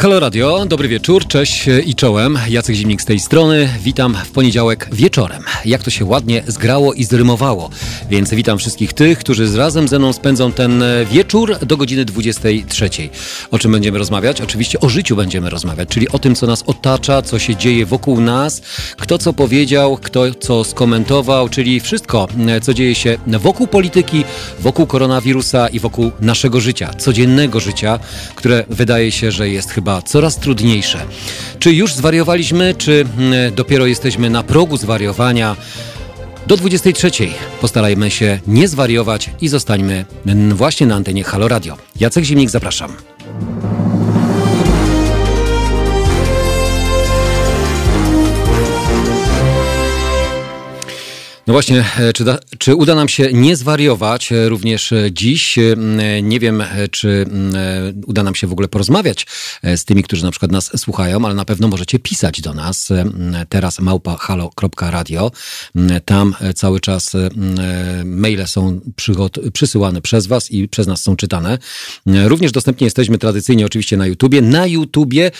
Halo Radio, dobry wieczór, cześć i czołem. Jacek Zimnik z tej strony. Witam w poniedziałek wieczorem. Jak to się ładnie zgrało i zrymowało. Więc witam wszystkich tych, którzy razem ze mną spędzą ten wieczór do godziny 23. O czym będziemy rozmawiać? Oczywiście o życiu będziemy rozmawiać, czyli o tym, co nas otacza, co się dzieje wokół nas, kto co powiedział, kto co skomentował, czyli wszystko, co dzieje się wokół polityki, wokół koronawirusa i wokół naszego życia, codziennego życia, które wydaje się, że jest chyba chyba coraz trudniejsze. Czy już zwariowaliśmy, czy mm, dopiero jesteśmy na progu zwariowania? Do 23 postarajmy się nie zwariować i zostańmy właśnie na antenie Halo Radio. Jacek Zimnik, zapraszam. No właśnie, e, czy, da, czy, uda nam się nie zwariować e, również e, dziś? Nie wiem, czy uda nam się w ogóle porozmawiać z tymi, którzy na przykład nas słuchają, ale na pewno możecie pisać do nas teraz małpa.halo.radio. Tam cały czas maile są przysyłane przez was i przez nas są czytane. Również dostępni jesteśmy tradycyjnie oczywiście na YouTubie. Na YouTubie,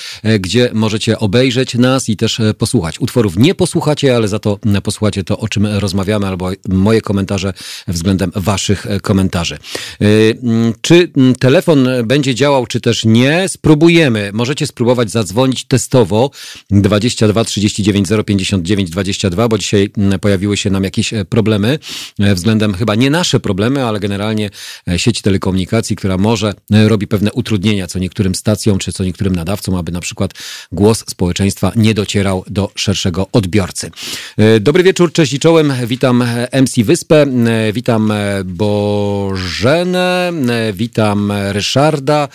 gdzie możecie obejrzeć nas i też posłuchać. Utworów nie posłuchacie, ale za to posłuchacie to, o czym rozmawiamy rozmawiamy, albo moje komentarze względem Waszych e, komentarzy. E, czy telefon będzie działał, czy też nie? Spróbujemy. Możecie spróbować zadzwonić testowo 22 39 059 22, bo dzisiaj pojawiły się nam jakieś e, problemy względem chyba nie nasze problemy, ale generalnie sieci telekomunikacji, która może robi pewne utrudnienia co niektórym stacjom, czy co niektórym nadawcom, aby na przykład głos społeczeństwa nie docierał do szerszego odbiorcy. Dobry wieczór, cześć i czołem. Witam e, MC Wyspę, e, witam e, Bożenę, witam Ryszarda,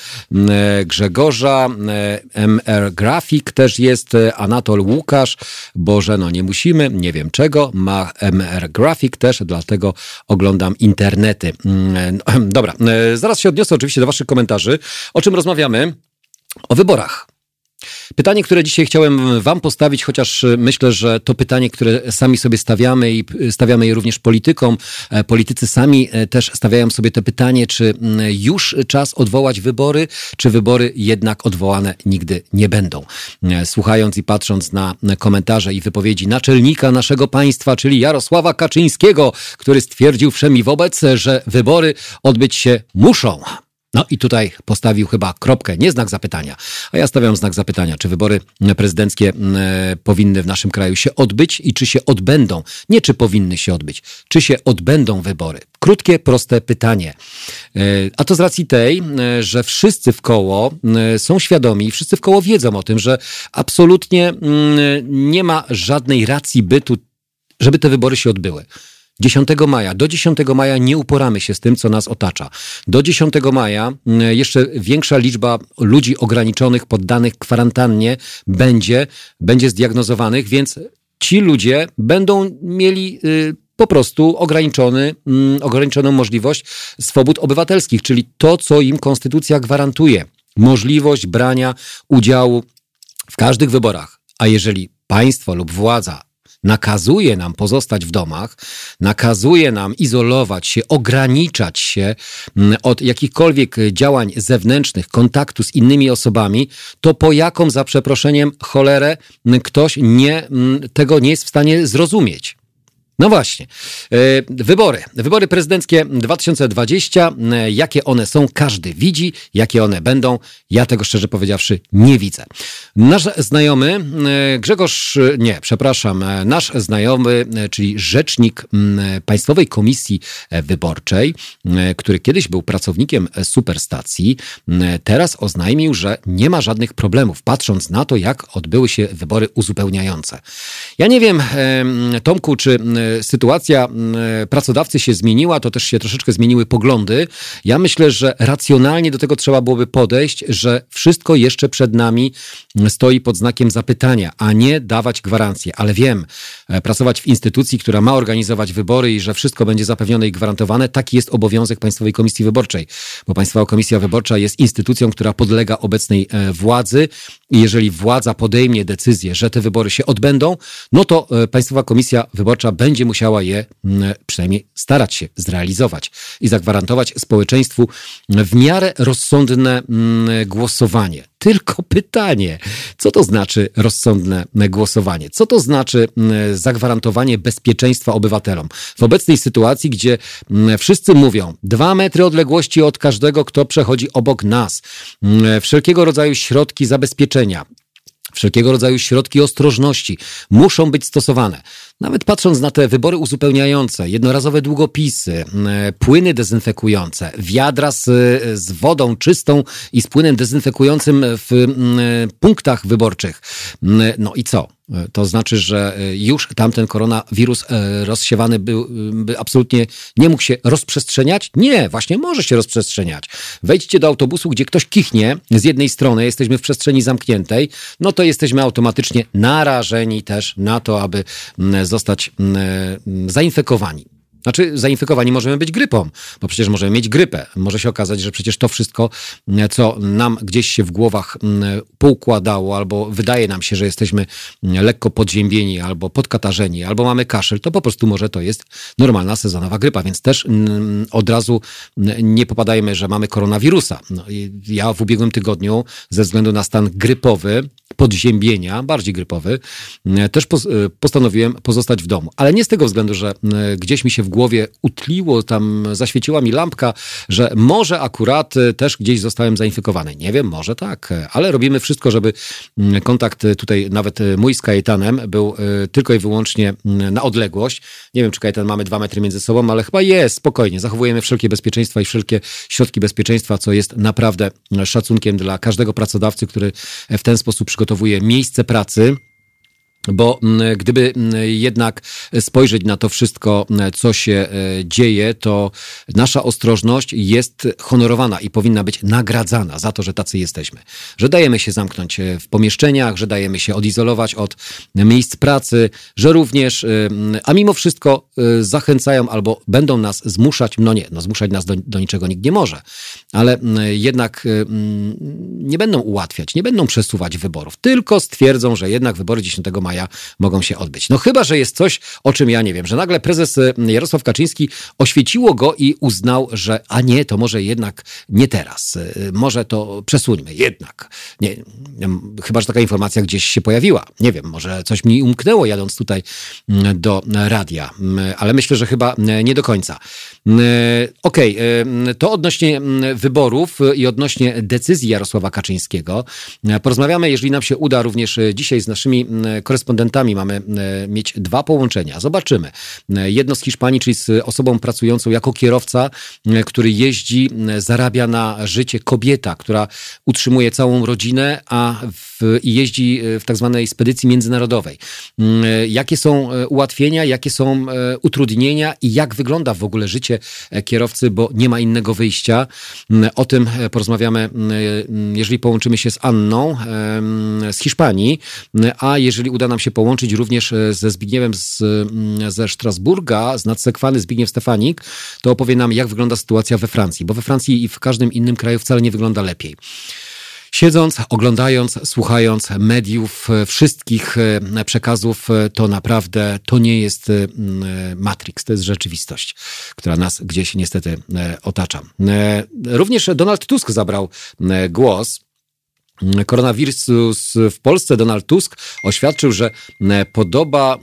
Grzegorza, MR Grafik też jest, Anatol Łukasz, Bożeno nie musimy, nie wiem czego, ma MR Grafik też, dlatego oglądam internety. Mm, dobra, zaraz się odniosę oczywiście do waszych komentarzy. O czym rozmawiamy? O wyborach. Pytanie, które dzisiaj chciałem Wam postawić, chociaż y, myślę, że to pytanie, które sami sobie stawiamy i y, stawiamy je również politykom. E, politycy sami e, też stawiają sobie to pytanie, czy już czas odwołać wybory, czy wybory jednak odwołane nigdy nie będą. E, słuchając i patrząc na komentarze i wypowiedzi naczelnika naszego państwa, czyli Jarosława Kaczyńskiego, który stwierdził wszemi wobec, że wybory odbyć się muszą. No i tutaj postawił chyba kropkę, nie znak zapytania, a ja stawiam znak zapytania, czy wybory prezydenckie e, powinny w naszym kraju się odbyć i czy się odbędą. Nie czy powinny się odbyć, czy się odbędą wybory. Krótkie, proste pytanie. E, a to z racji tej, e, że wszyscy w koło są świadomi, wszyscy w koło wiedzą o tym, że absolutnie nie ma żadnej racji bytu, żeby te wybory się odbyły. 10 maja. Do 10 maja nie uporamy się z tym, co nas otacza. Do 10 maja mm, jeszcze większa liczba ludzi ograniczonych, poddanych kwarantannie będzie, będzie zdiagnozowanych, więc ci ludzie będą mieli y, po prostu ograniczony, mm, ograniczoną możliwość swobód obywatelskich, czyli to, co im konstytucja gwarantuje. Możliwość brania udziału w każdych wyborach. A jeżeli państwo lub władza nakazuje nam pozostać w domach, nakazuje nam izolować się, ograniczać się mm, od jakichkolwiek działań zewnętrznych, kontaktu z innymi osobami, to po jaką za przeproszeniem cholerę ktoś nie, mm, tego nie jest w stanie zrozumieć. No właśnie. E, wybory. Wybory prezydenckie 2020. E, jakie one są, każdy widzi. Jakie one będą, ja tego szczerze powiedziawszy nie widzę. Nasz znajomy e, Grzegorz, nie, przepraszam, nasz znajomy, czyli rzecznik Państwowej Komisji Wyborczej, który kiedyś był pracownikiem superstacji, teraz oznajmił, że nie ma żadnych problemów, patrząc na to, jak odbyły się wybory uzupełniające. Ja nie wiem, Tomku, czy sytuacja pracodawcy się zmieniła, to też się troszeczkę zmieniły poglądy. Ja myślę, że racjonalnie do tego trzeba byłoby podejść, że wszystko jeszcze przed nami stoi pod znakiem zapytania, a nie dawać gwarancje. Ale wiem, e, pracować w instytucji, która ma organizować wybory i że wszystko będzie zapewnione i gwarantowane, taki jest obowiązek Państwowej Komisji Wyborczej, bo Państwowa Komisja Wyborcza jest instytucją, która podlega obecnej e, władzy i jeżeli władza podejmie decyzję, że te wybory się odbędą, no to e, Państwowa Komisja Wyborcza będzie będzie musiała je przynajmniej starać się zrealizować i zagwarantować społeczeństwu w miarę rozsądne głosowanie. Tylko pytanie, co to znaczy rozsądne głosowanie? Co to znaczy zagwarantowanie bezpieczeństwa obywatelom? W obecnej sytuacji, gdzie wszyscy mówią, dwa metry odległości od każdego, kto przechodzi obok nas, wszelkiego rodzaju środki zabezpieczenia, Wszelkiego rodzaju środki ostrożności muszą być stosowane. Nawet patrząc na te wybory uzupełniające, jednorazowe długopisy, płyny dezynfekujące, wiadra z, z wodą czystą i z płynem dezynfekującym w punktach wyborczych. No i co? To znaczy, że już tamten koronawirus e, rozsiewany był, by absolutnie nie mógł się rozprzestrzeniać? Nie, właśnie może się rozprzestrzeniać. Wejdźcie do autobusu, gdzie ktoś kichnie z jednej strony, jesteśmy w przestrzeni zamkniętej, no to jesteśmy automatycznie narażeni też na to, aby zostać zainfekowani. Znaczy, zainfekowani możemy być grypą, bo przecież możemy mieć grypę. Może się okazać, że przecież to wszystko, co nam gdzieś się w głowach poukładało, albo wydaje nam się, że jesteśmy lekko podziębieni, albo podkatarzeni, albo mamy kaszel, to po prostu może to jest normalna sezonowa grypa, więc też od razu nie popadajmy, że mamy koronawirusa. No, ja w ubiegłym tygodniu, ze względu na stan grypowy, podziębienia, bardziej grypowy, też postanowiłem pozostać w domu. Ale nie z tego względu, że gdzieś mi się w głowie utliło, tam zaświeciła mi lampka, że może akurat e, też gdzieś zostałem zainfekowany. Nie wiem, może tak, ale robimy wszystko, żeby mm, kontakt e, tutaj, nawet mój z Kajetanem, był tylko i wyłącznie mm, na odległość. Nie wiem, czy Kajetan mamy dwa metry między sobą, ale chyba jest, spokojnie. Zachowujemy wszelkie bezpieczeństwa i wszelkie środki bezpieczeństwa, co jest naprawdę szacunkiem dla każdego pracodawcy, który w ten sposób przygotowuje miejsce pracy bo mm, gdyby mm, jednak spojrzeć na to wszystko, mm, co się e, dzieje, to nasza ostrożność jest honorowana i powinna być nagradzana za to, że tacy jesteśmy. Że dajemy się zamknąć e, w pomieszczeniach, że dajemy się odizolować od miejsc pracy, że również, e, a mimo wszystko zachęcają albo będą nas zmuszać, no nie, no zmuszać nas do, do niczego nikt nie może, ale jednak nie będą ułatwiać, nie będą przesuwać wyborów, tylko stwierdzą, że jednak wybory 10 maja maja mogą się odbyć. No chyba, że jest coś, o czym ja nie wiem, że nagle prezes y, Jarosław Kaczyński oświeciło go i uznał, że a nie, to może jednak nie teraz, y, może to przesuńmy, jednak. Nie, chyba, że taka informacja gdzieś się pojawiła. Nie wiem, może coś mi umknęło jadąc tutaj mm, do radia, mm, ale myślę, że chyba nie do końca. Mm, okej, okay, to odnośnie wyborów i odnośnie decyzji Jarosława Kaczyńskiego. Porozmawiamy, jeżeli nam się uda, również dzisiaj z naszymi korespondentami mamy e, mieć dwa połączenia. Zobaczymy. E, jedno z Hiszpanii, czyli z osobą pracującą jako kierowca, e, który jeździ, zarabia na życie kobieta, która utrzymuje całą rodzinę, a i jeździ w tak zwanej spedycji międzynarodowej. Jakie są ułatwienia, jakie są utrudnienia i jak wygląda w ogóle życie kierowcy, bo nie ma innego wyjścia. O tym porozmawiamy, jeżeli połączymy się z Anną z Hiszpanii, a jeżeli uda nam się połączyć również e, ze Zbigniewem z, mm, ze Strasburga, z nadsekwany Zbigniew Stefanik, to opowie nam, jak wygląda sytuacja we Francji, bo we Francji i w każdym innym kraju wcale nie wygląda lepiej. Siedząc, oglądając, słuchając mediów, e, wszystkich e, przekazów, to naprawdę to nie jest Matrix, to jest rzeczywistość, która nas gdzieś niestety otacza. Również Donald Tusk zabrał głos koronawirus w Polsce Donald Tusk oświadczył, że e, podoba,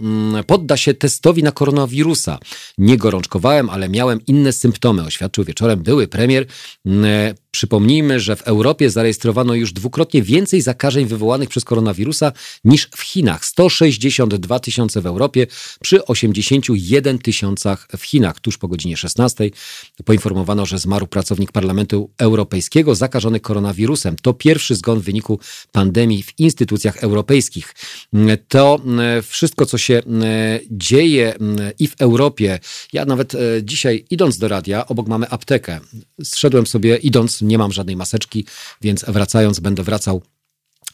podda się testowi na koronawirusa. Nie gorączkowałem, ale miałem inne symptomy, oświadczył wieczorem były premier. E, Przypomnijmy, że w Europie zarejestrowano już dwukrotnie więcej zakażeń wywołanych przez koronawirusa niż w Chinach. 162 tysiące w Europie przy 81 tysiącach w Chinach. Tuż po godzinie 16 poinformowano, że zmarł pracownik Parlamentu Europejskiego zakażony koronawirusem. To pierwszy zgon w wyniku pandemii w instytucjach europejskich. To e, wszystko, co się e, dzieje e, i w Europie. Ja nawet dzisiaj idąc do radia, obok mamy aptekę. Zszedłem sobie idąc nie mam żadnej maseczki, więc wracając będę wracał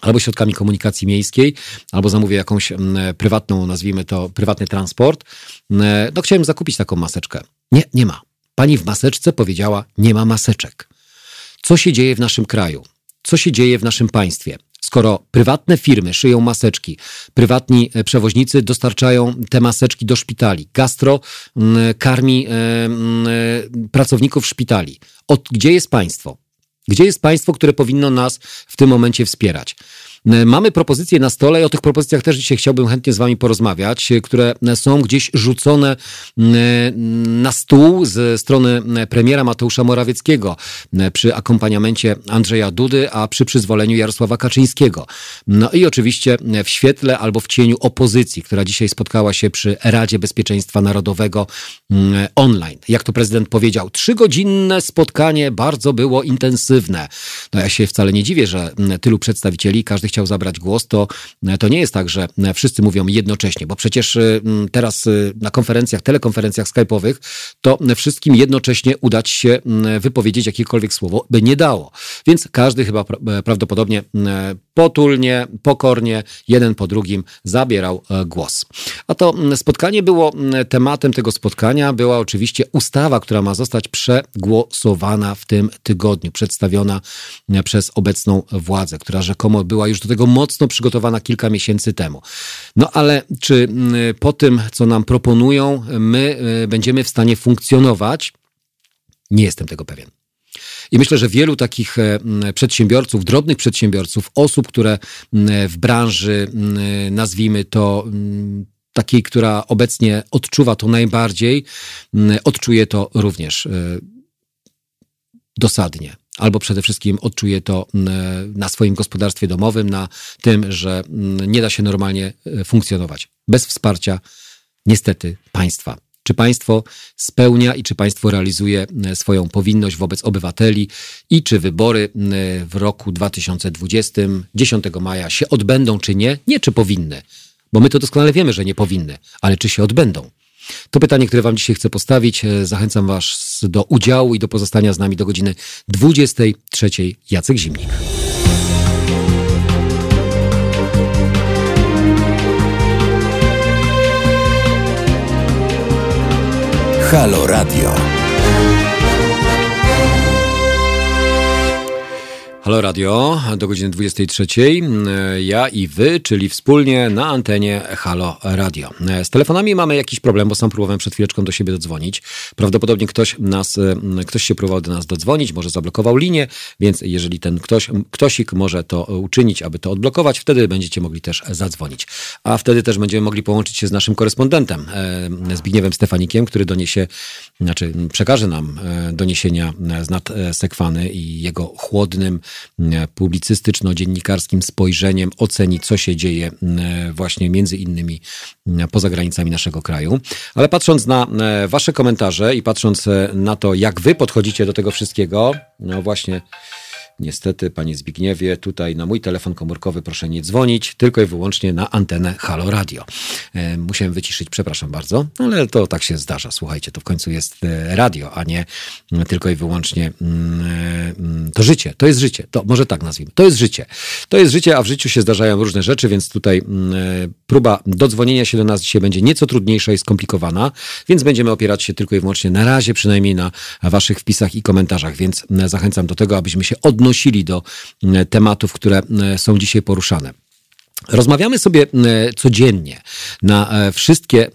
albo środkami komunikacji miejskiej, albo zamówię jakąś prywatną, nazwijmy to prywatny transport. No chciałem zakupić taką maseczkę. Nie, nie ma. Pani w maseczce powiedziała, nie ma maseczek. Co się dzieje w naszym kraju? Co się dzieje w naszym państwie? Skoro prywatne firmy szyją maseczki, prywatni e, przewoźnicy dostarczają te maseczki do szpitali, gastro mm, karmi e, mm, e, pracowników szpitali, od, gdzie jest państwo? Gdzie jest państwo, które powinno nas w tym momencie wspierać? E, mamy propozycje na stole i o tych propozycjach też dzisiaj chciałbym chętnie z Wami porozmawiać, e, które są gdzieś rzucone e, na stół ze strony premiera Mateusza Morawieckiego przy akompaniamencie Andrzeja Dudy, a przy przyzwoleniu Jarosława Kaczyńskiego. No i oczywiście w świetle albo w cieniu opozycji, która dzisiaj spotkała się przy Radzie Bezpieczeństwa Narodowego online. Jak to prezydent powiedział, trzygodzinne spotkanie bardzo było intensywne. No ja się wcale nie dziwię, że tylu przedstawicieli, każdy chciał zabrać głos, to, to nie jest tak, że wszyscy mówią jednocześnie, bo przecież y, teraz y, na konferencjach, telekonferencjach skype'owych, to wszystkim jednocześnie udać się wypowiedzieć jakiekolwiek słowo by nie dało. Więc każdy chyba prawdopodobnie potulnie, pokornie, jeden po drugim zabierał e, głos. A to spotkanie było, tematem tego spotkania była oczywiście ustawa, która ma zostać przegłosowana w tym tygodniu, przedstawiona przez obecną władzę, która rzekomo była już do tego mocno przygotowana kilka miesięcy temu. No ale czy po tym, co nam proponują, my e, będziemy w stanie funkcjonować? Nie jestem tego pewien. I myślę, że wielu takich e, przedsiębiorców, drobnych przedsiębiorców, osób, które w branży, nazwijmy to, takiej, która obecnie odczuwa to najbardziej, odczuje to również e, dosadnie. Albo przede wszystkim odczuje to na swoim gospodarstwie domowym, na tym, że nie da się normalnie e, funkcjonować bez wsparcia, niestety, państwa. Czy państwo spełnia i czy państwo realizuje e, swoją powinność wobec obywateli i czy wybory e, w roku 2020, 10 maja się odbędą czy nie? Nie czy powinny, bo my to doskonale wiemy, że nie powinny, ale czy się odbędą? To pytanie, które Wam dzisiaj chcę postawić. E, zachęcam Was do udziału i do pozostania z nami do godziny 23. Jacek Zimnik. Halo Radio. Halo Radio, do godziny 23. Ja i wy, czyli wspólnie na antenie Halo Radio. Z telefonami mamy jakiś problem, bo sam próbowałem przed chwileczką do siebie dodzwonić. Prawdopodobnie ktoś nas, ktoś się próbował do nas dodzwonić, może zablokował linię, więc jeżeli ten ktoś, ktośik może to uczynić, aby to odblokować, wtedy będziecie mogli też zadzwonić. A wtedy też będziemy mogli połączyć się z naszym korespondentem, e, Zbigniewem Stefanikiem, który doniesie, znaczy przekaże nam e, doniesienia z nad Sekwany i jego chłodnym, publicystyczno-dziennikarskim spojrzeniem oceni, co się dzieje e, właśnie między innymi e, poza granicami naszego kraju. Ale patrząc na e, Wasze komentarze i patrząc na to, jak Wy podchodzicie do tego wszystkiego, no właśnie. Niestety, panie Zbigniewie, tutaj na mój telefon komórkowy proszę nie dzwonić, tylko i wyłącznie na antenę Halo Radio. E, musiałem wyciszyć, przepraszam bardzo, ale to tak się zdarza. Słuchajcie, to w końcu jest e, radio, a nie tylko i wyłącznie mm, e, mm, to życie. To jest życie. To może tak nazwijmy. To jest życie. To jest życie, a w życiu się zdarzają różne rzeczy, więc tutaj mm, próba dodzwonienia się do nas dzisiaj będzie nieco trudniejsza i skomplikowana, więc będziemy opierać się tylko i wyłącznie na razie, przynajmniej na waszych wpisach i komentarzach, więc zachęcam do tego, abyśmy się odnosili odnosili do e, tematów, które e, są dzisiaj poruszane. Rozmawiamy sobie codziennie na e, wszystkie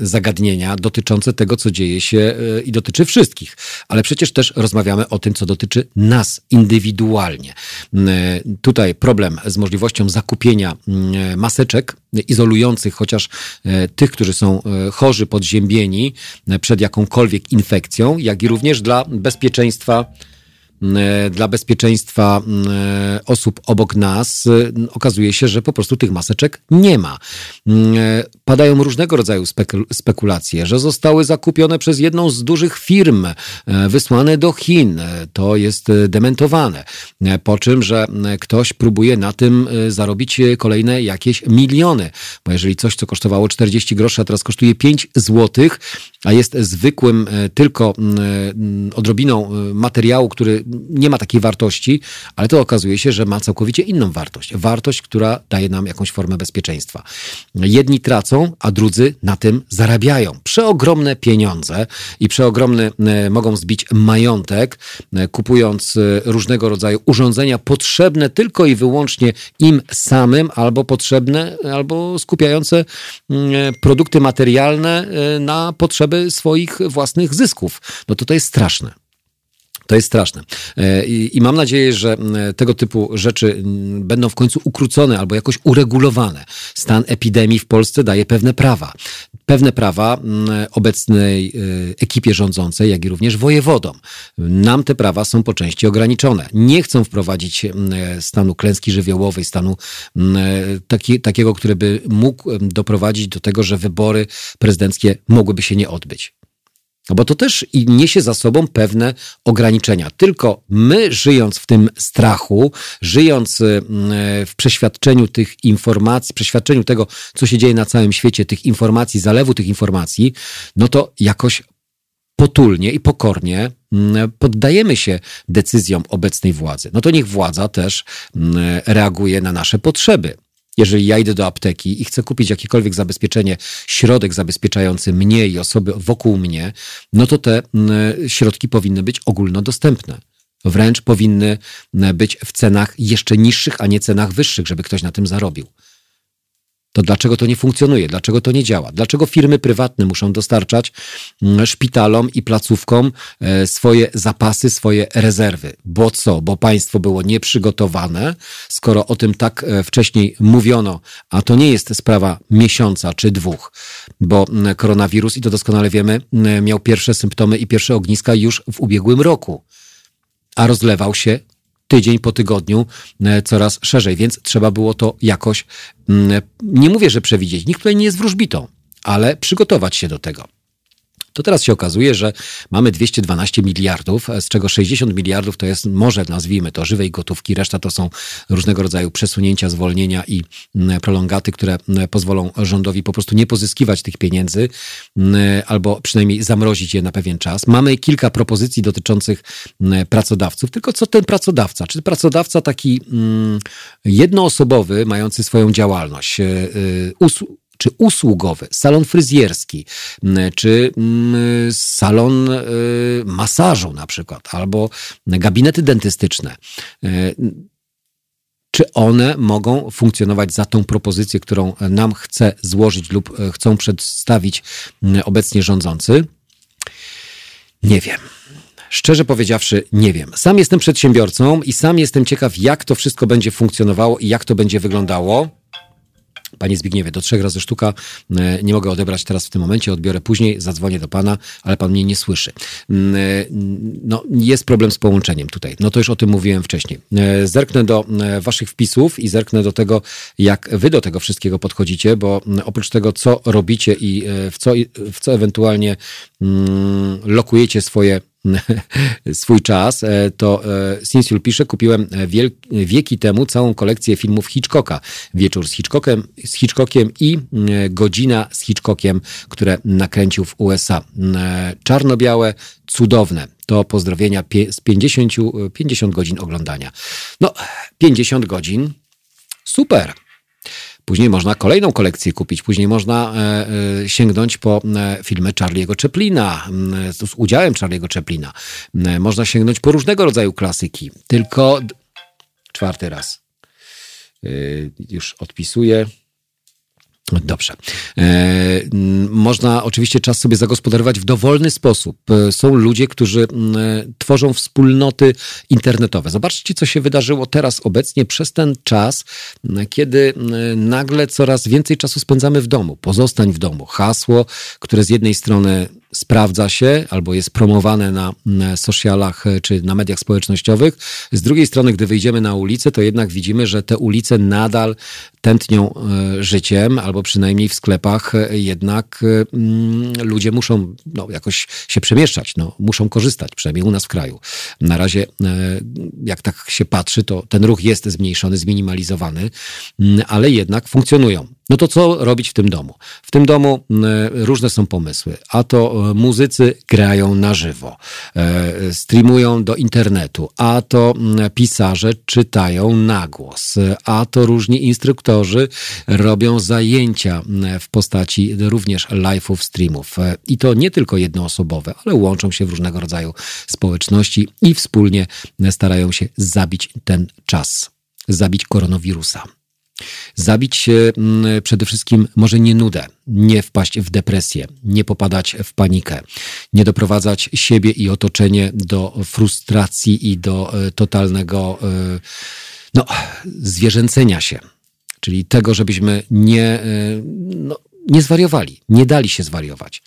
zagadnienia dotyczące tego, co dzieje się i dotyczy wszystkich, ale przecież też rozmawiamy o tym, co dotyczy nas indywidualnie. Tutaj problem z możliwością zakupienia maseczek izolujących chociaż tych, którzy są chorzy, podziębieni przed jakąkolwiek infekcją, jak i również dla bezpieczeństwa E, dla bezpieczeństwa e, osób obok nas, e, okazuje się, że po prostu tych maseczek nie ma. Padają różnego rodzaju spekulacje, że zostały zakupione przez jedną z dużych firm, wysłane do Chin. To jest dementowane. Po czym, że ktoś próbuje na tym zarobić kolejne jakieś miliony. Bo jeżeli coś, co kosztowało 40 groszy, a teraz kosztuje 5 złotych, a jest zwykłym tylko odrobiną materiału, który nie ma takiej wartości, ale to okazuje się, że ma całkowicie inną wartość. Wartość, która daje nam jakąś formę bezpieczeństwa. Jedni tracą, a drudzy na tym zarabiają. Przeogromne pieniądze i przeogromny mogą zbić majątek, kupując różnego rodzaju urządzenia potrzebne tylko i wyłącznie im samym, albo potrzebne, albo skupiające produkty materialne e, na potrzeby swoich własnych zysków. No to to jest straszne. To jest straszne. E, I, I, mam nadzieję, że tego typu rzeczy będą w końcu ukrócone albo jakoś uregulowane. Stan epidemii w Polsce daje pewne prawa. Pewne prawa obecnej e, ekipie rządzącej, jak i również wojewodom. Nam te prawa są po części ograniczone. Nie chcą wprowadzić stanu klęski żywiołowej, stanu taki, takiego, który by mógł doprowadzić do tego, że wybory prezydenckie mogłyby się nie odbyć. No bo to też niesie za sobą pewne ograniczenia. Tylko my, żyjąc w tym strachu, żyjąc y, w przeświadczeniu tych informacji, przeświadczeniu tego, co się dzieje na całym świecie, tych informacji, zalewu tych informacji, no to jakoś potulnie i pokornie poddajemy się decyzjom obecnej władzy. No to niech władza też reaguje na nasze potrzeby. Jeżeli ja idę do apteki i chcę kupić jakiekolwiek zabezpieczenie, środek zabezpieczający mnie i osoby wokół mnie, no to te mm, środki powinny być ogólnodostępne. Wręcz powinny mm, być w cenach jeszcze niższych, a nie cenach wyższych, żeby ktoś na tym zarobił to dlaczego to nie funkcjonuje? Dlaczego to nie działa? Dlaczego firmy prywatne muszą dostarczać mm, szpitalom i placówkom e, swoje zapasy, swoje rezerwy? Bo co? Bo państwo było nieprzygotowane, skoro o tym tak e, wcześniej mówiono, a to nie jest sprawa miesiąca czy dwóch, bo mm, koronawirus, i to doskonale wiemy, mm, miał pierwsze symptomy i pierwsze ogniska już w ubiegłym roku a rozlewał się tydzień po tygodniu e, coraz szerzej, więc trzeba było to jakoś, mm, nie mówię, że przewidzieć, nikt tutaj nie jest wróżbitą, ale przygotować się do tego. To teraz się okazuje, że mamy 212 miliardów, z czego 60 miliardów to jest może nazwijmy to żywej gotówki, reszta to są różnego rodzaju przesunięcia, zwolnienia i prolongaty, które pozwolą rządowi po prostu nie pozyskiwać tych pieniędzy albo przynajmniej zamrozić je na pewien czas. Mamy kilka propozycji dotyczących pracodawców, tylko co ten pracodawca? Czy pracodawca taki jednoosobowy, mający swoją działalność, e, e, czy usługowy, salon fryzjerski, czy salon y, masażu na przykład, albo gabinety dentystyczne czy one mogą funkcjonować za tą propozycję, którą nam chce złożyć lub e, chcą przedstawić obecnie rządzący? Nie wiem. Szczerze powiedziawszy, nie wiem. Sam jestem przedsiębiorcą i sam jestem ciekaw, jak to wszystko będzie funkcjonowało i jak to będzie wyglądało. Panie Zbigniewie, do trzech razy sztuka e, nie mogę odebrać teraz w tym momencie, odbiorę później, zadzwonię do pana, ale pan mnie nie słyszy. Mm, e, no, jest problem z połączeniem tutaj. No to już o tym mówiłem wcześniej. E, zerknę do waszych wpisów i zerknę do tego, jak wy do tego wszystkiego podchodzicie, bo oprócz tego, co robicie i w co, w co ewentualnie mm, lokujecie swoje swój czas, e, to e, Sinsul pisze, kupiłem e, wieki temu całą kolekcję filmów Hitchcocka. Wieczór z Hitchcockiem, z Hitchcockiem i godzina z Hitchcockiem, które nakręcił w USA. Czarno-białe, cudowne. To pozdrowienia z 50, 50 godzin oglądania. No, 50 godzin, super. Później można kolejną kolekcję kupić, później można e, e, sięgnąć po e, filmy Charlie'ego Chaplina, z udziałem Charlie'ego Chaplina. Można sięgnąć po różnego rodzaju klasyki. Tylko czwarty raz. Już odpisuję. Dobrze. E, można oczywiście czas sobie zagospodarować w dowolny sposób. E, są ludzie, którzy tworzą wspólnoty internetowe. Zobaczcie, co się wydarzyło teraz obecnie przez ten czas, kiedy nagle coraz więcej czasu spędzamy w domu. Pozostań w domu. Hasło, które z jednej strony sprawdza się albo jest promowane na socialach e, czy na mediach społecznościowych. Z drugiej strony, gdy wyjdziemy na ulicę, to jednak widzimy, że te ulice nadal tętnią e, życiem, albo przynajmniej w sklepach e, jednak mm, ludzie muszą no, jakoś się przemieszczać, no, muszą korzystać, przynajmniej u nas w kraju. Na razie, jak tak się patrzy, to ten ruch jest zmniejszony, zminimalizowany, mm, ale jednak funkcjonują. No to co robić w tym domu? W tym domu różne są pomysły. A to e, muzycy grają na żywo, e, streamują do internetu, a to pisarze czytają na głos, a to różni instruktorzy robią zajęcia w postaci również live'ów, streamów. E, I to nie tylko jednoosobowe, ale łączą się w różnego rodzaju społeczności i wspólnie starają się zabić ten czas, zabić koronawirusa. Zabić się mm, przede wszystkim może nie nudę, nie wpaść w depresję, nie popadać w panikę, nie doprowadzać siebie i otoczenie do frustracji i do e, totalnego e, no, zwierzęcenia się. Czyli tego, żebyśmy nie, e, no, nie zwariowali, nie dali się zwariować.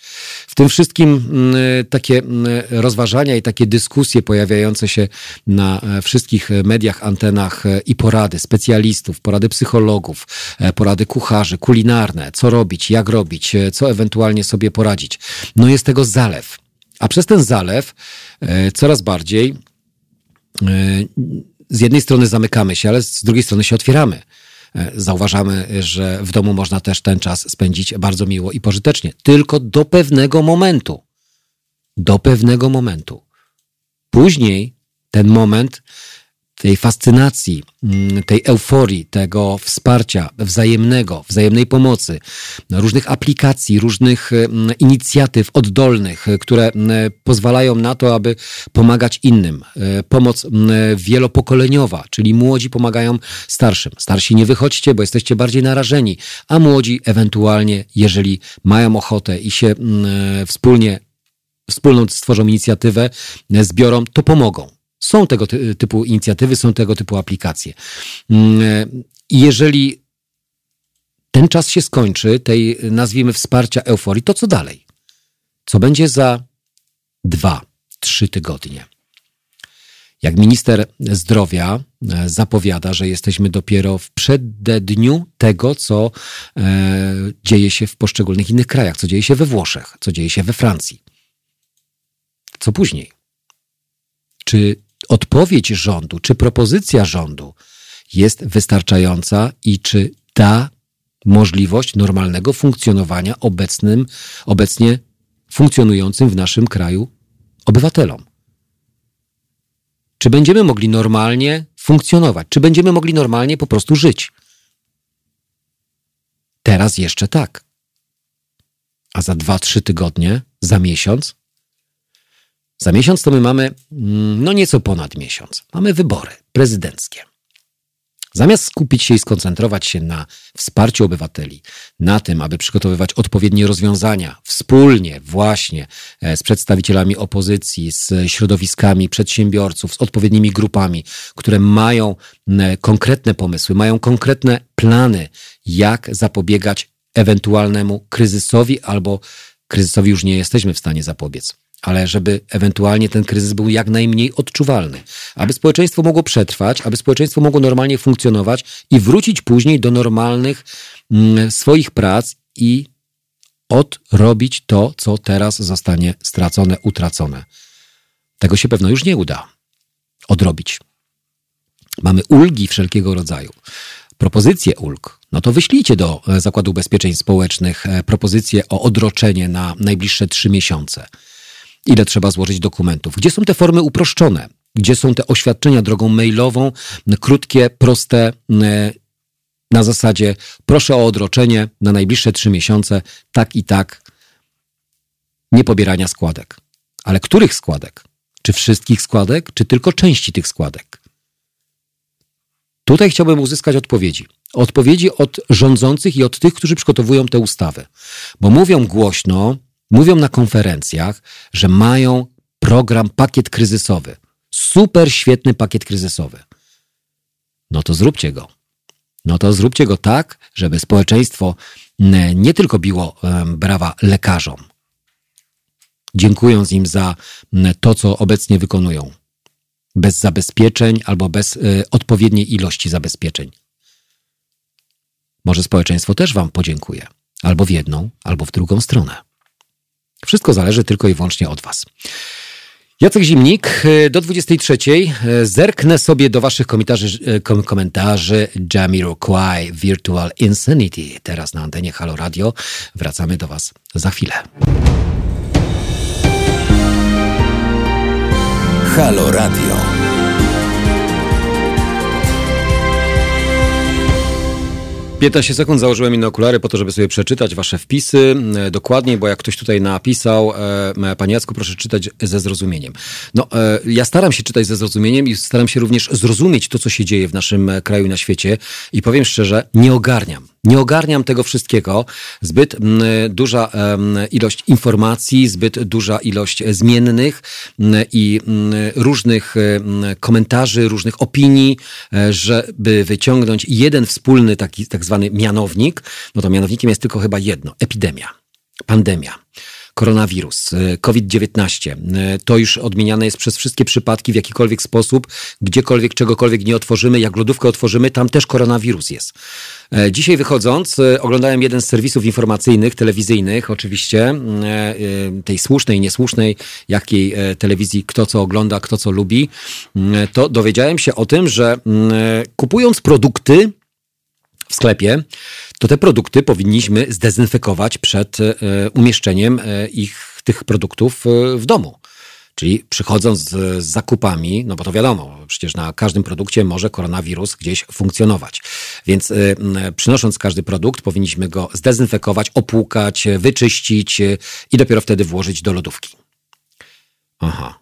W tym wszystkim mm, takie mm, rozważania i takie dyskusje pojawiające się na e, wszystkich mediach, antenach e, i porady specjalistów, porady psychologów, e, porady kucharzy, kulinarne, co robić, jak robić, co ewentualnie sobie poradzić. No jest tego zalew. A przez ten zalew coraz bardziej z jednej strony zamykamy się, ale z drugiej strony się otwieramy. E, zauważamy, że w domu można też ten czas spędzić bardzo miło i pożytecznie. Tylko do pewnego momentu. Do pewnego momentu. Później ten moment tej fascynacji, mm, tej euforii, tego wsparcia wzajemnego, wzajemnej pomocy, różnych aplikacji, różnych mm, inicjatyw oddolnych, które mm, pozwalają na to, aby pomagać innym. E, pomoc wielopokoleniowa, czyli młodzi pomagają starszym. Starsi nie wychodźcie, bo jesteście bardziej narażeni, a młodzi ewentualnie, jeżeli mają ochotę i się wspólnie wspólną stworzą inicjatywę, zbiorą, to pomogą. Są tego typu inicjatywy, są tego typu aplikacje. Mm, jeżeli ten czas się skończy, tej nazwijmy wsparcia euforii, to co dalej? Co będzie za dwa, trzy tygodnie? Jak minister zdrowia e, zapowiada, że jesteśmy dopiero w przededniu tego, co e, dzieje się w poszczególnych innych krajach, co dzieje się we Włoszech, co dzieje się we Francji. Co później? Czy odpowiedź rządu, czy propozycja rządu jest wystarczająca i czy da możliwość normalnego funkcjonowania obecnym, obecnie funkcjonującym w naszym kraju obywatelom. Czy będziemy mogli normalnie funkcjonować? Czy będziemy mogli normalnie po prostu żyć? Teraz jeszcze tak. A za dwa, trzy tygodnie, za miesiąc, za miesiąc to my mamy, mm, no nieco ponad miesiąc. Mamy wybory prezydenckie. Zamiast skupić się i skoncentrować się na wsparciu obywateli, na tym, aby przygotowywać odpowiednie rozwiązania wspólnie, właśnie e, z przedstawicielami opozycji, z środowiskami przedsiębiorców, z odpowiednimi grupami, które mają konkretne pomysły, mają konkretne plany, jak zapobiegać ewentualnemu kryzysowi albo kryzysowi już nie jesteśmy w stanie zapobiec ale żeby ewentualnie ten kryzys był jak najmniej odczuwalny. Aby społeczeństwo mogło przetrwać, aby społeczeństwo mogło normalnie funkcjonować i wrócić później do normalnych mm, swoich prac i odrobić to, co teraz zostanie stracone, utracone. Tego się pewno już nie uda odrobić. Mamy ulgi wszelkiego rodzaju. Propozycje ulg, no to wyślijcie do e, Zakładu Ubezpieczeń Społecznych e, propozycje o odroczenie na najbliższe trzy miesiące ile trzeba złożyć dokumentów, gdzie są te formy uproszczone, gdzie są te oświadczenia drogą mailową, krótkie, proste, na zasadzie proszę o odroczenie na najbliższe trzy miesiące, tak i tak, nie pobierania składek. Ale których składek? Czy wszystkich składek, czy tylko części tych składek? Tutaj chciałbym uzyskać odpowiedzi. Odpowiedzi od rządzących i od tych, którzy przygotowują te ustawy. Bo mówią głośno, mówią na konferencjach, że mają program, pakiet kryzysowy. Super świetny pakiet kryzysowy. No to zróbcie go. No to zróbcie go tak, żeby społeczeństwo nie tylko biło brawa lekarzom, dziękując im za to, co obecnie wykonują, bez zabezpieczeń albo bez e, odpowiedniej ilości zabezpieczeń. Może społeczeństwo też Wam podziękuje, albo w jedną, albo w drugą stronę. Wszystko zależy tylko i wyłącznie od Was. Jacek Zimnik, do 23. Zerknę sobie do Waszych komentarzy, komentarzy Jamiroquai Virtual Insanity. Teraz na antenie Halo Radio. Wracamy do Was za chwilę. Halo Radio. Piętnaście sekund założyłem inne okulary po to, żeby sobie przeczytać wasze wpisy e, dokładniej, bo jak ktoś tutaj napisał, e, panie Jacku, proszę czytać ze zrozumieniem. No, e, ja staram się czytać ze zrozumieniem i staram się również zrozumieć to, co się dzieje w naszym e, kraju i na świecie i powiem szczerze, nie ogarniam. Nie ogarniam tego wszystkiego. Zbyt duża ilość informacji, zbyt duża ilość zmiennych i różnych komentarzy, różnych opinii, e, żeby wyciągnąć jeden wspólny taki tak zwany mianownik. No to mianownikiem jest tylko chyba jedno: epidemia, pandemia koronawirus, e, COVID-19. E, to już odmieniane jest przez wszystkie przypadki w jakikolwiek sposób, gdziekolwiek, czegokolwiek nie otworzymy, jak lodówkę otworzymy, tam też koronawirus jest. E, dzisiaj wychodząc, oglądałem jeden z serwisów informacyjnych, telewizyjnych, oczywiście, tej słusznej, niesłusznej, jakiej telewizji, kto co ogląda, kto co lubi, to dowiedziałem się o tym, że kupując produkty, w sklepie, to te produkty powinniśmy zdezynfekować przed e, umieszczeniem e, ich, tych produktów e, w domu. Czyli przychodząc z zakupami, no bo to wiadomo, przecież na każdym produkcie może koronawirus gdzieś funkcjonować. Więc przynosząc każdy produkt, powinniśmy go zdezynfekować, opłukać, wyczyścić i dopiero wtedy włożyć do lodówki. Aha.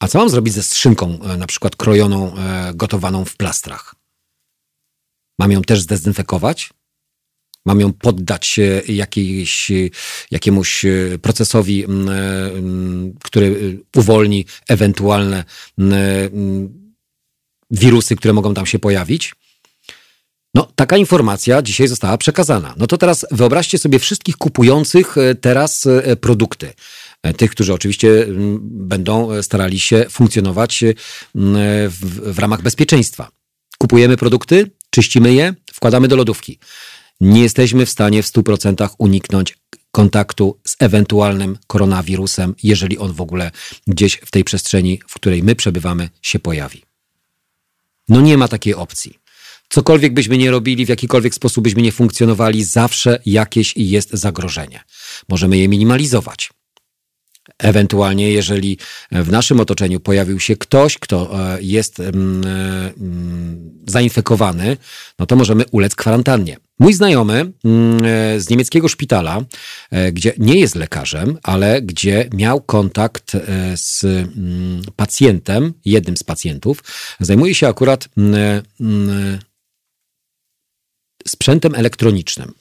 A co mam zrobić ze skrzynką, na przykład krojoną, gotowaną w plastrach? Mam ją też zdezynfekować? Mam ją poddać jakiejś, jakiemuś e, procesowi, mm, e, mm, który uwolni ewentualne wirusy, które mogą tam się pojawić? No, taka informacja dzisiaj została przekazana. No to teraz wyobraźcie sobie wszystkich kupujących e, teraz produkty. Tych, którzy oczywiście będą starali się funkcjonować w, w ramach bezpieczeństwa. Kupujemy produkty, czyścimy je, wkładamy do lodówki. Nie jesteśmy w stanie w 100% uniknąć kontaktu z ewentualnym koronawirusem, jeżeli on w ogóle gdzieś w tej przestrzeni, w której my przebywamy, się pojawi. No nie ma takiej opcji. Cokolwiek byśmy nie robili, w jakikolwiek sposób byśmy nie funkcjonowali, zawsze jakieś jest zagrożenie. Możemy je minimalizować. Ewentualnie, jeżeli w naszym otoczeniu pojawił się ktoś, kto e, jest mm, e, mm, zainfekowany, no to możemy ulec kwarantannie. Mój znajomy mm, e, z niemieckiego szpitala, gdzie nie jest lekarzem, ale gdzie miał kontakt z pacjentem, jednym z pacjentów, zajmuje się akurat sprzętem elektronicznym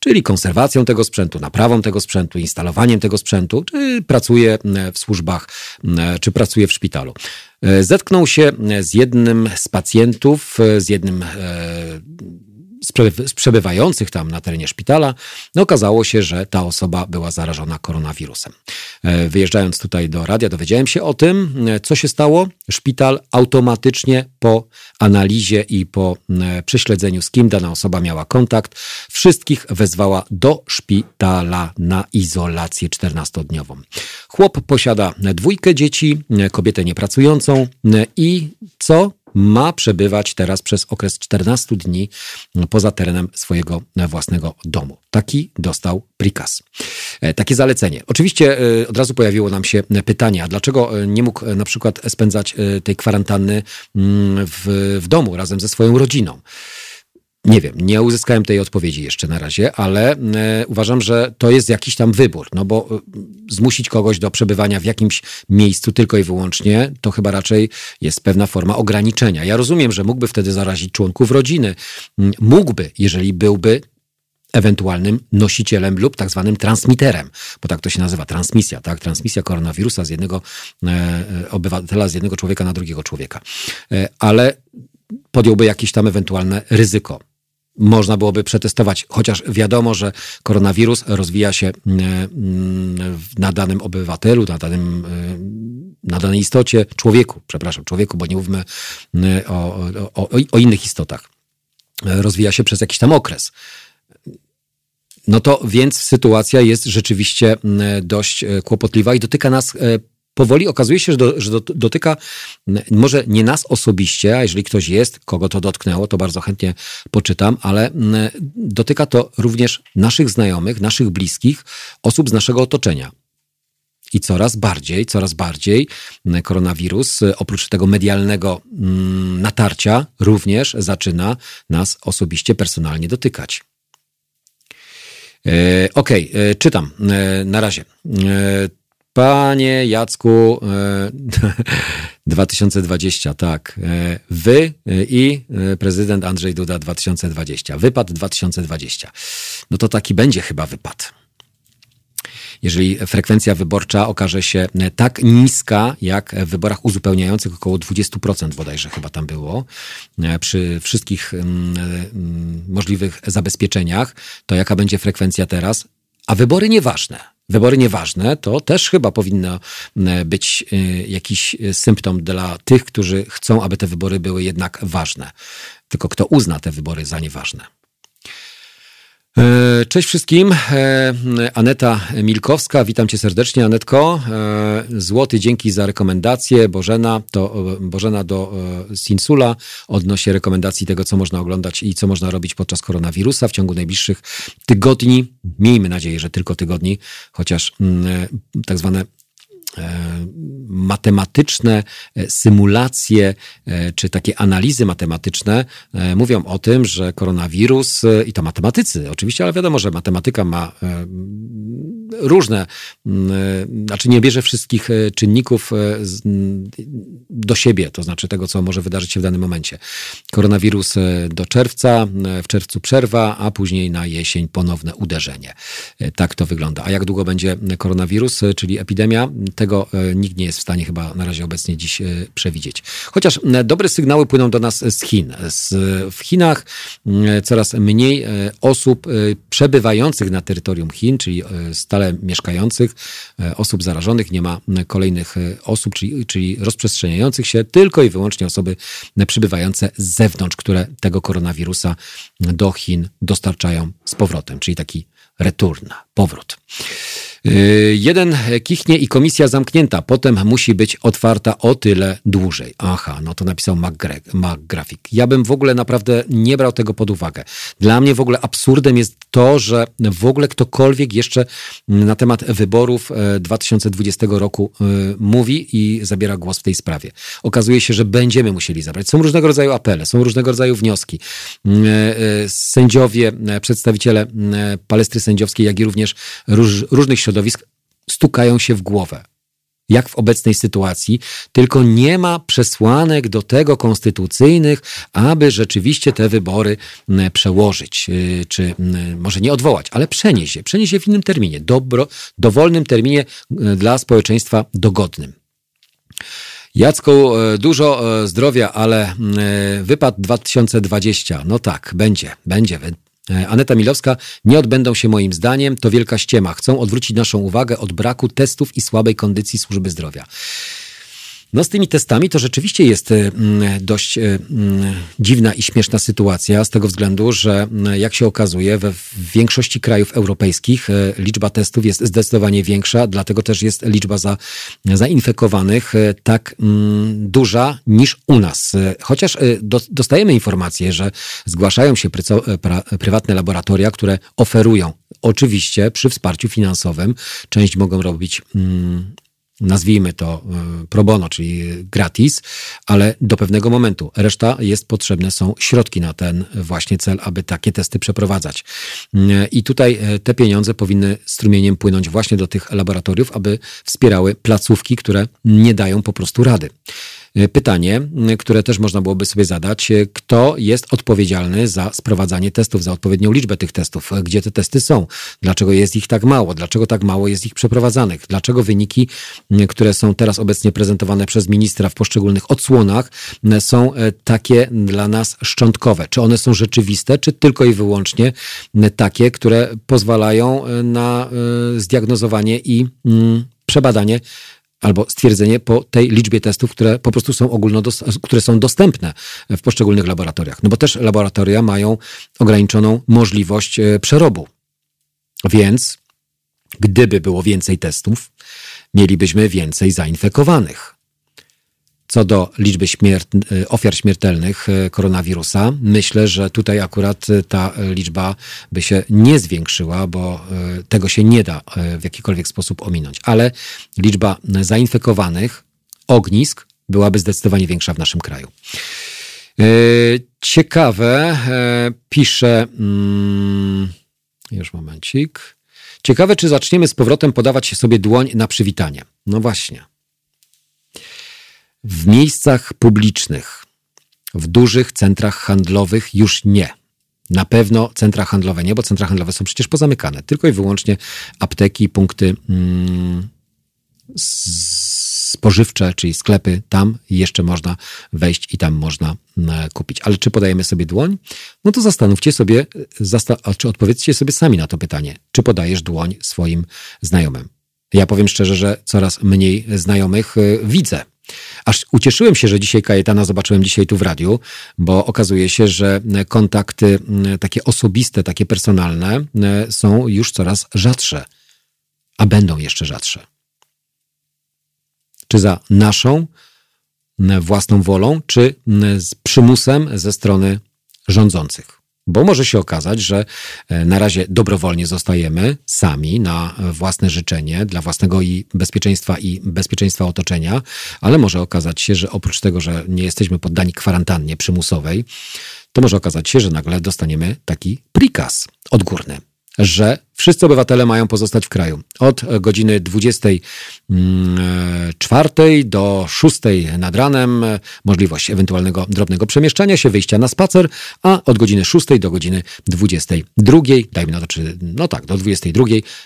czyli konserwacją tego sprzętu, naprawą tego sprzętu, instalowaniem tego sprzętu, czy pracuje w służbach, czy pracuje w szpitalu. E, zetknął się z jednym z pacjentów, z jednym e, z przebywających tam na terenie szpitala, no okazało się, że ta osoba była zarażona koronawirusem. E, wyjeżdżając tutaj do radia, dowiedziałem się o tym, e, co się stało. Szpital automatycznie po analizie i po e, prześledzeniu, z kim dana osoba miała kontakt, wszystkich wezwała do szpitala na izolację 14-dniową. Chłop posiada dwójkę dzieci, kobietę niepracującą i co? Ma przebywać teraz przez okres 14 dni poza terenem swojego własnego domu. Taki dostał prikaz. E, takie zalecenie. Oczywiście e, od razu pojawiło nam się pytanie, a dlaczego nie mógł na przykład spędzać e, tej kwarantanny mm, w, w domu razem ze swoją rodziną? Nie wiem, nie uzyskałem tej odpowiedzi jeszcze na razie, ale e, uważam, że to jest jakiś tam wybór, no bo e, zmusić kogoś do przebywania w jakimś miejscu tylko i wyłącznie, to chyba raczej jest pewna forma ograniczenia. Ja rozumiem, że mógłby wtedy zarazić członków rodziny. Mógłby, jeżeli byłby ewentualnym nosicielem lub tak zwanym transmiterem, bo tak to się nazywa, transmisja, tak? Transmisja koronawirusa z jednego e, obywatela, z jednego człowieka na drugiego człowieka. E, ale podjąłby jakieś tam ewentualne ryzyko można byłoby przetestować, chociaż wiadomo, że koronawirus rozwija się mm, mm, na danym obywatelu, na, danym, y, na danej istocie, człowieku, przepraszam, człowieku, bo nie mówmy y, o, o, o innych istotach. Rozwija się przez jakiś tam okres. No to więc sytuacja jest rzeczywiście mm, dość e, kłopotliwa i dotyka nas e, powoli okazuje się, że, do, że dotyka może nie nas osobiście, a jeżeli ktoś jest, kogo to dotknęło, to bardzo chętnie poczytam, ale dotyka to również naszych znajomych, naszych bliskich, osób z naszego otoczenia. I coraz bardziej, coraz bardziej koronawirus, oprócz tego medialnego natarcia, również zaczyna nas osobiście, personalnie dotykać. E, okej, okay, e, czytam e, na razie. Panie Jacku, 2020, tak. Wy i prezydent Andrzej Duda 2020. Wypad 2020. No to taki będzie chyba wypad jeżeli frekwencja wyborcza okaże się tak niska, jak w wyborach uzupełniających około 20% bodajże chyba tam było, przy wszystkich mm, mm, możliwych zabezpieczeniach, to jaka będzie frekwencja teraz? A wybory nieważne. Wybory nieważne to też chyba powinno być y, jakiś symptom dla tych, którzy chcą, aby te wybory były jednak ważne. Tylko kto uzna te wybory za nieważne? E, cześć wszystkim. E, Aneta Milkowska, witam cię serdecznie, Anetko. E, złoty, dzięki za rekomendację. Bożena, to, Bożena do Sinsula odnośnie rekomendacji tego, co można oglądać i co można robić podczas koronawirusa w ciągu najbliższych tygodni. Miejmy nadzieję, że tylko tygodni, chociaż mm, tak zwane matematyczne e, symulacje e, czy takie analizy matematyczne mówią o tym, że koronawirus i to matematycy oczywiście, ale wiadomo, że matematyka ma różne, znaczy nie bierze wszystkich czynników do siebie, to znaczy tego, co może wydarzyć się w danym momencie. Koronawirus do czerwca, w czerwcu przerwa, a później na jesień ponowne uderzenie. Tak to wygląda. A jak długo będzie koronawirus, czyli epidemia? Tego e, nikt nie jest w stanie chyba na razie obecnie dziś e, przewidzieć. Chociaż dobre sygnały płyną do nas z Chin. w Chinach coraz mniej e, osób przebywających na terytorium Chin, czyli stale mieszkających, osób zarażonych, nie ma kolejnych osób, czyli, czyli rozprzestrzeniających się, tylko i wyłącznie osoby przybywające z zewnątrz, które tego koronawirusa do Chin dostarczają z powrotem, czyli taki return, powrót. Y, jeden kichnie i komisja zamknięta, potem musi być otwarta o tyle dłużej. Aha, no to napisał McGraphic. Ja bym w ogóle naprawdę nie brał tego pod uwagę. Dla mnie w ogóle absurdem jest to, że w ogóle ktokolwiek jeszcze na temat wyborów 2020 e, roku e, mówi i zabiera głos w tej sprawie. Okazuje się, że będziemy musieli zabrać. Są różnego rodzaju apele, są różnego rodzaju wnioski. E, sędziowie, przedstawiciele palestry sędziowskiej, jak i również róż, różnych środowisk stukają się w głowę. Jak w obecnej sytuacji, tylko nie ma przesłanek do tego konstytucyjnych, aby rzeczywiście te wybory przełożyć, y, czy może nie odwołać, ale przenieść je, przenieść je w innym terminie, dobro, dowolnym terminie y, dla społeczeństwa dogodnym. Jacku, y, dużo zdrowia, ale wypad 2020, no tak, będzie, będzie. E, Aneta Milowska, nie odbędą się moim zdaniem, to wielka ściema. Chcą odwrócić naszą uwagę od braku testów i słabej kondycji służby zdrowia. No z tymi testami to rzeczywiście jest e, dość e, dziwna i śmieszna sytuacja z tego względu, że jak się okazuje we większości krajów europejskich e, liczba testów jest zdecydowanie większa, dlatego też jest liczba za, zainfekowanych tak duża niż u nas. Chociaż dostajemy informacje, że zgłaszają się prywatne laboratoria, które oferują oczywiście przy wsparciu finansowym, część mogą robić nazwijmy to e, pro bono, czyli gratis, ale do pewnego momentu. Reszta jest potrzebne, są środki na ten właśnie cel, aby takie testy przeprowadzać. E, I tutaj e, te pieniądze powinny strumieniem płynąć właśnie do tych laboratoriów, aby wspierały placówki, które nie dają po prostu rady. E, pytanie, które też można byłoby sobie zadać, e, kto jest odpowiedzialny za sprowadzanie testów, za odpowiednią liczbę tych testów, e, gdzie te testy są, dlaczego jest ich tak mało, dlaczego tak mało jest ich przeprowadzanych, dlaczego wyniki, które są teraz obecnie prezentowane przez ministra w poszczególnych odsłonach, są takie dla nas szczątkowe. Czy one są rzeczywiste, czy tylko i wyłącznie takie, które pozwalają na zdiagnozowanie i przebadanie albo stwierdzenie po tej liczbie testów, które po prostu są ogólno, które są dostępne w poszczególnych laboratoriach. No bo też laboratoria mają ograniczoną możliwość e, przerobu. Więc gdyby było więcej testów, mielibyśmy więcej zainfekowanych. Co do liczby śmiert ofiar śmiertelnych koronawirusa, myślę, że tutaj akurat ta liczba by się nie zwiększyła, bo tego się nie da w jakikolwiek sposób ominąć. Ale liczba zainfekowanych, ognisk byłaby zdecydowanie większa w naszym kraju. Ciekawe, pisze. Mm, już momencik. Ciekawe, czy zaczniemy z powrotem podawać sobie dłoń na przywitanie. No właśnie. W miejscach publicznych, w dużych centrach handlowych już nie. Na pewno centra handlowe nie, bo centra handlowe są przecież pozamykane. Tylko i wyłącznie apteki, punkty mm, spożywcze, czyli sklepy, tam jeszcze można wejść i tam można e, kupić. Ale czy podajemy sobie dłoń? No to zastanówcie sobie, zasta- czy odpowiedzcie sobie sami na to pytanie. Czy podajesz dłoń swoim znajomym? Ja powiem szczerze, że coraz mniej znajomych e, widzę. Aż ucieszyłem się, że dzisiaj Kajetana zobaczyłem dzisiaj tu w radiu, bo okazuje się, że kontakty takie osobiste, takie personalne są już coraz rzadsze, a będą jeszcze rzadsze czy za naszą własną wolą, czy z przymusem ze strony rządzących. Bo może się okazać, że e, na razie dobrowolnie zostajemy sami na własne życzenie, dla własnego i bezpieczeństwa i bezpieczeństwa otoczenia, ale może okazać się, że oprócz tego, że nie jesteśmy poddani kwarantannie przymusowej, to może okazać się, że nagle dostaniemy taki prikaz odgórny że wszyscy obywatele mają pozostać w kraju. Od godziny 24 do 6 nad ranem możliwość ewentualnego drobnego przemieszczania się, wyjścia na spacer, a od godziny 6 do godziny 22, dajmy na to, czy no tak, do 22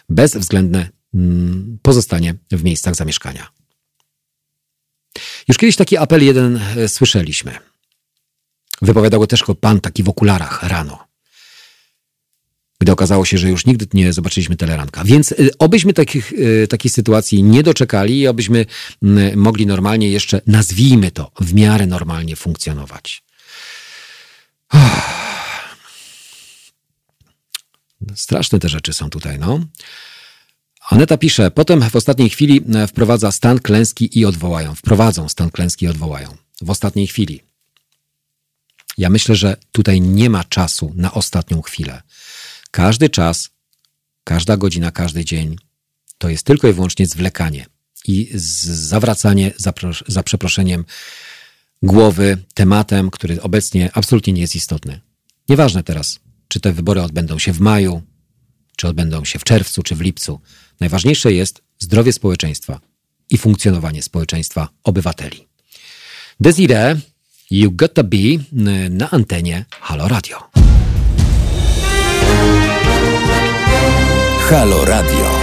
bezwzględne mm, pozostanie w miejscach zamieszkania. Już kiedyś taki apel jeden e, słyszeliśmy. Wypowiadał go też pan taki w okularach rano gdy okazało się, że już nigdy nie zobaczyliśmy teleranka. Więc y, obyśmy takich, y, takiej sytuacji nie doczekali i obyśmy mogli normalnie jeszcze, nazwijmy to, w miarę normalnie funkcjonować. Straszne te rzeczy są tutaj, no. Aneta pisze, potem w ostatniej chwili e, wprowadza stan klęski i odwołają. Wprowadzą stan klęski i odwołają. W ostatniej chwili. Ja myślę, że tutaj nie ma czasu na ostatnią chwilę. Każdy czas, każda godzina, każdy dzień to jest tylko i wyłącznie zwlekanie i zawracanie za, za przeproszeniem głowy tematem, który obecnie absolutnie nie jest istotny. Nieważne teraz, czy te wybory odbędą się w maju, czy odbędą się w czerwcu, czy w lipcu. Najważniejsze jest zdrowie społeczeństwa i funkcjonowanie społeczeństwa obywateli. Desire, you got to be na antenie Halo Radio. Halo Radio.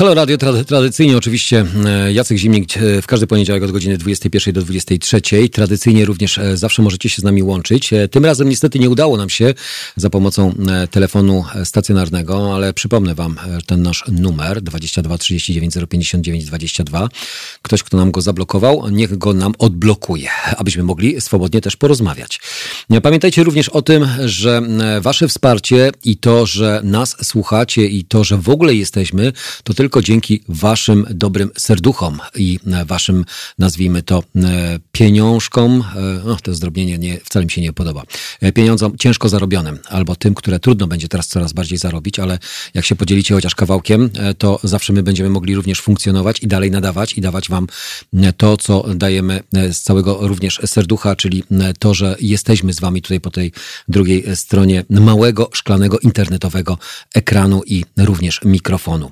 Halo Radio, tradycyjnie oczywiście e, Jacek Zimnik e, w każdy poniedziałek od godziny 21 do 23. Tradycyjnie również e, zawsze możecie się z nami łączyć. Tym razem niestety nie udało nam się za pomocą telefonu stacjonarnego, ale przypomnę Wam ten nasz numer 22 39 059 22. Ktoś, kto nam go zablokował, niech go nam odblokuje, abyśmy mogli swobodnie też porozmawiać. Pamiętajcie również o tym, że Wasze wsparcie i to, że nas słuchacie i to, że w ogóle jesteśmy, to tylko tylko dzięki waszym dobrym serduchom i e, waszym, nazwijmy to, e, pieniążkom, e, no to zdrobienie nie, wcale mi się nie podoba, pieniądzom ciężko zarobionym, albo tym, które trudno będzie teraz coraz bardziej zarobić, ale jak się podzielicie chociaż kawałkiem, to zawsze my będziemy mogli również funkcjonować i dalej nadawać i dawać wam to, co dajemy z całego również serducha, czyli to, że jesteśmy z wami tutaj po tej drugiej stronie małego, szklanego, internetowego ekranu i również mikrofonu.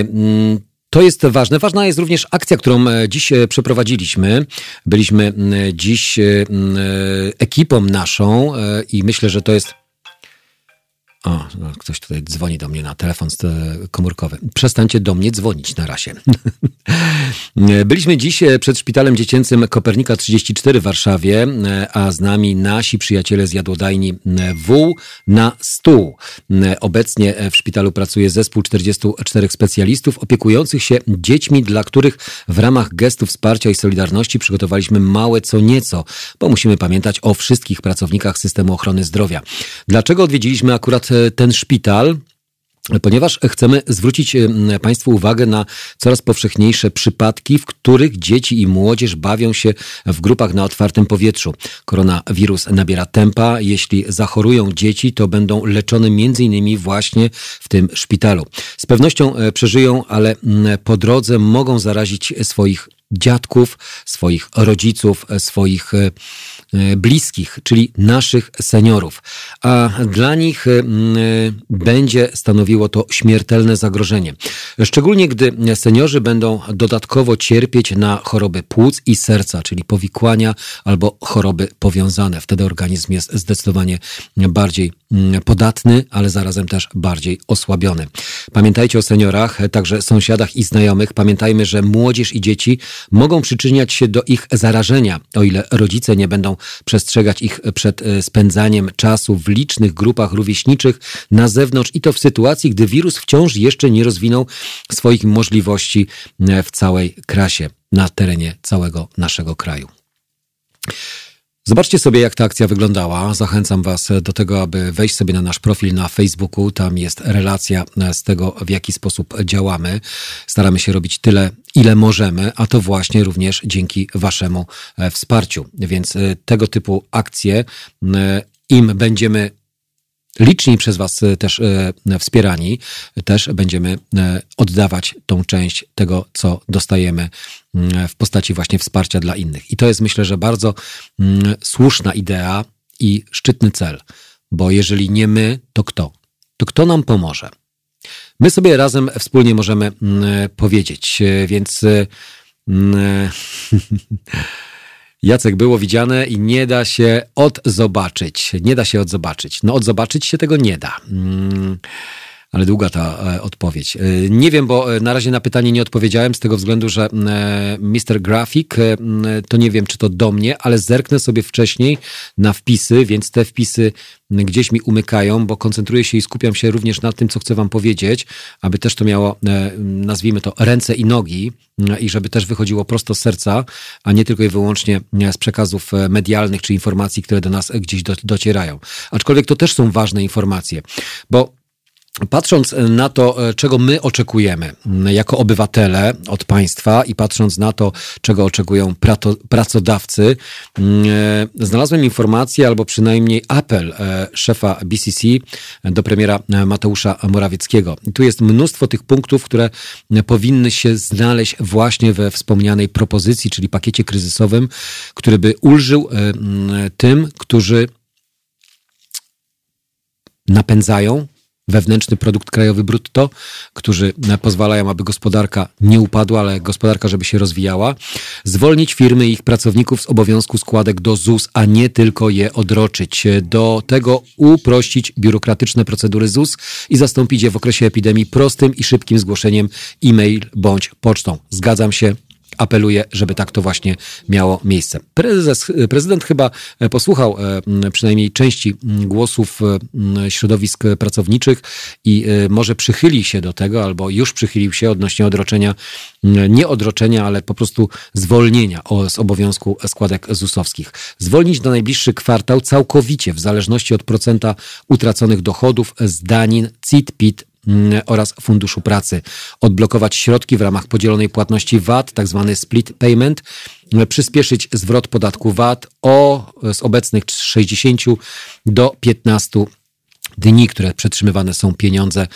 Mm, to jest ważne. Ważna jest również akcja, którą e, dziś e, przeprowadziliśmy. Byliśmy dziś e, ekipą naszą i myślę, że to jest o, no, ktoś tutaj dzwoni do mnie na telefon komórkowy. Przestańcie do mnie dzwonić na razie. Byliśmy dziś e, przed szpitalem dziecięcym Kopernika 34 w Warszawie, e, a z nami nasi przyjaciele z jadłodajni e, W na stół. Obecnie w szpitalu pracuje zespół 44 specjalistów opiekujących się dziećmi, dla których w ramach gestu wsparcia i solidarności przygotowaliśmy małe co nieco, bo musimy pamiętać o wszystkich pracownikach systemu ochrony zdrowia. Dlaczego odwiedziliśmy akurat ten szpital ponieważ chcemy zwrócić Państwu uwagę na coraz powszechniejsze przypadki, w których dzieci i młodzież bawią się w grupach na otwartym powietrzu. Koronawirus nabiera tempa. Jeśli zachorują dzieci, to będą leczone innymi właśnie w tym szpitalu. Z pewnością e, przeżyją, ale po drodze mogą zarazić swoich dziadków, swoich rodziców, swoich e, e, bliskich, czyli naszych seniorów. A dla nich e, będzie stanowiło to śmiertelne zagrożenie. Szczególnie gdy seniorzy będą dodatkowo cierpieć na choroby płuc i serca, czyli powikłania albo choroby powiązane. Wtedy organizm jest zdecydowanie bardziej podatny, ale zarazem też bardziej osłabiony. Pamiętajcie o seniorach, także sąsiadach i znajomych. Pamiętajmy, że młodzież i dzieci mogą przyczyniać się do ich zarażenia, o ile rodzice nie będą przestrzegać ich przed e, spędzaniem czasu w licznych grupach rówieśniczych na zewnątrz i to w sytuacji, gdy wirus wciąż jeszcze nie rozwinął swoich możliwości e, w całej krasie na terenie całego naszego kraju. Zobaczcie sobie, jak ta akcja wyglądała. Zachęcam Was do tego, aby wejść sobie na nasz profil na Facebooku. Tam jest relacja z tego, w jaki sposób działamy. Staramy się robić tyle, ile możemy, a to właśnie również dzięki Waszemu e, wsparciu. Więc e, tego typu akcje, e, im będziemy liczni przez Was e, też e, wspierani, też będziemy e, oddawać tą część tego, co dostajemy mm, w postaci właśnie wsparcia dla innych. I to jest myślę, że bardzo mm, słuszna idea i szczytny cel, bo jeżeli nie my, to kto? To kto nam pomoże? My sobie razem wspólnie możemy mm, powiedzieć, więc Jacek, było widziane i nie da się odzobaczyć. Nie da się odzobaczyć. No odzobaczyć się tego nie da. Mm, ale długa ta e, odpowiedź. E, nie wiem, bo e, na razie na pytanie nie odpowiedziałem z tego względu, że Mr. Graphic to nie wiem, czy to do mnie, ale zerknę sobie wcześniej na wpisy, więc te wpisy gdzieś mi umykają, bo koncentruję się i skupiam się również na tym, co chcę Wam powiedzieć, aby też to miało, nazwijmy to, ręce i nogi i żeby też wychodziło prosto z serca, a nie tylko i wyłącznie z przekazów medialnych czy informacji, które do nas gdzieś docierają. Aczkolwiek to też są ważne informacje, bo Patrząc na to, e, czego my oczekujemy jako obywatele od państwa i patrząc na to, czego oczekują pracodawcy, znalazłem informację albo przynajmniej apel e, szefa BCC do premiera Mateusza Morawieckiego. Tu jest mnóstwo tych punktów, które powinny się znaleźć właśnie we wspomnianej propozycji, czyli pakiecie kryzysowym, który by ulżył e, tym, którzy napędzają wewnętrzny produkt krajowy brutto, którzy pozwalają, aby gospodarka nie upadła, ale gospodarka, żeby się rozwijała. Zwolnić firmy i ich pracowników z obowiązku składek do ZUS, a nie tylko je odroczyć. Do tego uprościć biurokratyczne procedury ZUS i zastąpić je w okresie epidemii prostym i szybkim zgłoszeniem e-mail bądź pocztą. Zgadzam się, apeluję, żeby tak to właśnie miało miejsce. Prezes, prezydent chyba e, posłuchał e, przynajmniej części głosów e, środowisk pracowniczych i może przychyli się do tego, albo już przychylił się odnośnie odroczenia, nie odroczenia, ale po prostu zwolnienia z obowiązku składek ZUS-owskich. Zwolnić na najbliższy kwartał całkowicie, w zależności od procenta utraconych dochodów z danin CIT, PIT, oraz Funduszu Pracy. Odblokować środki w ramach podzielonej płatności VAT, tak zwany split payment, przyspieszyć zwrot podatku VAT o, z obecnych 60 do 15 dni, które przetrzymywane są pieniądze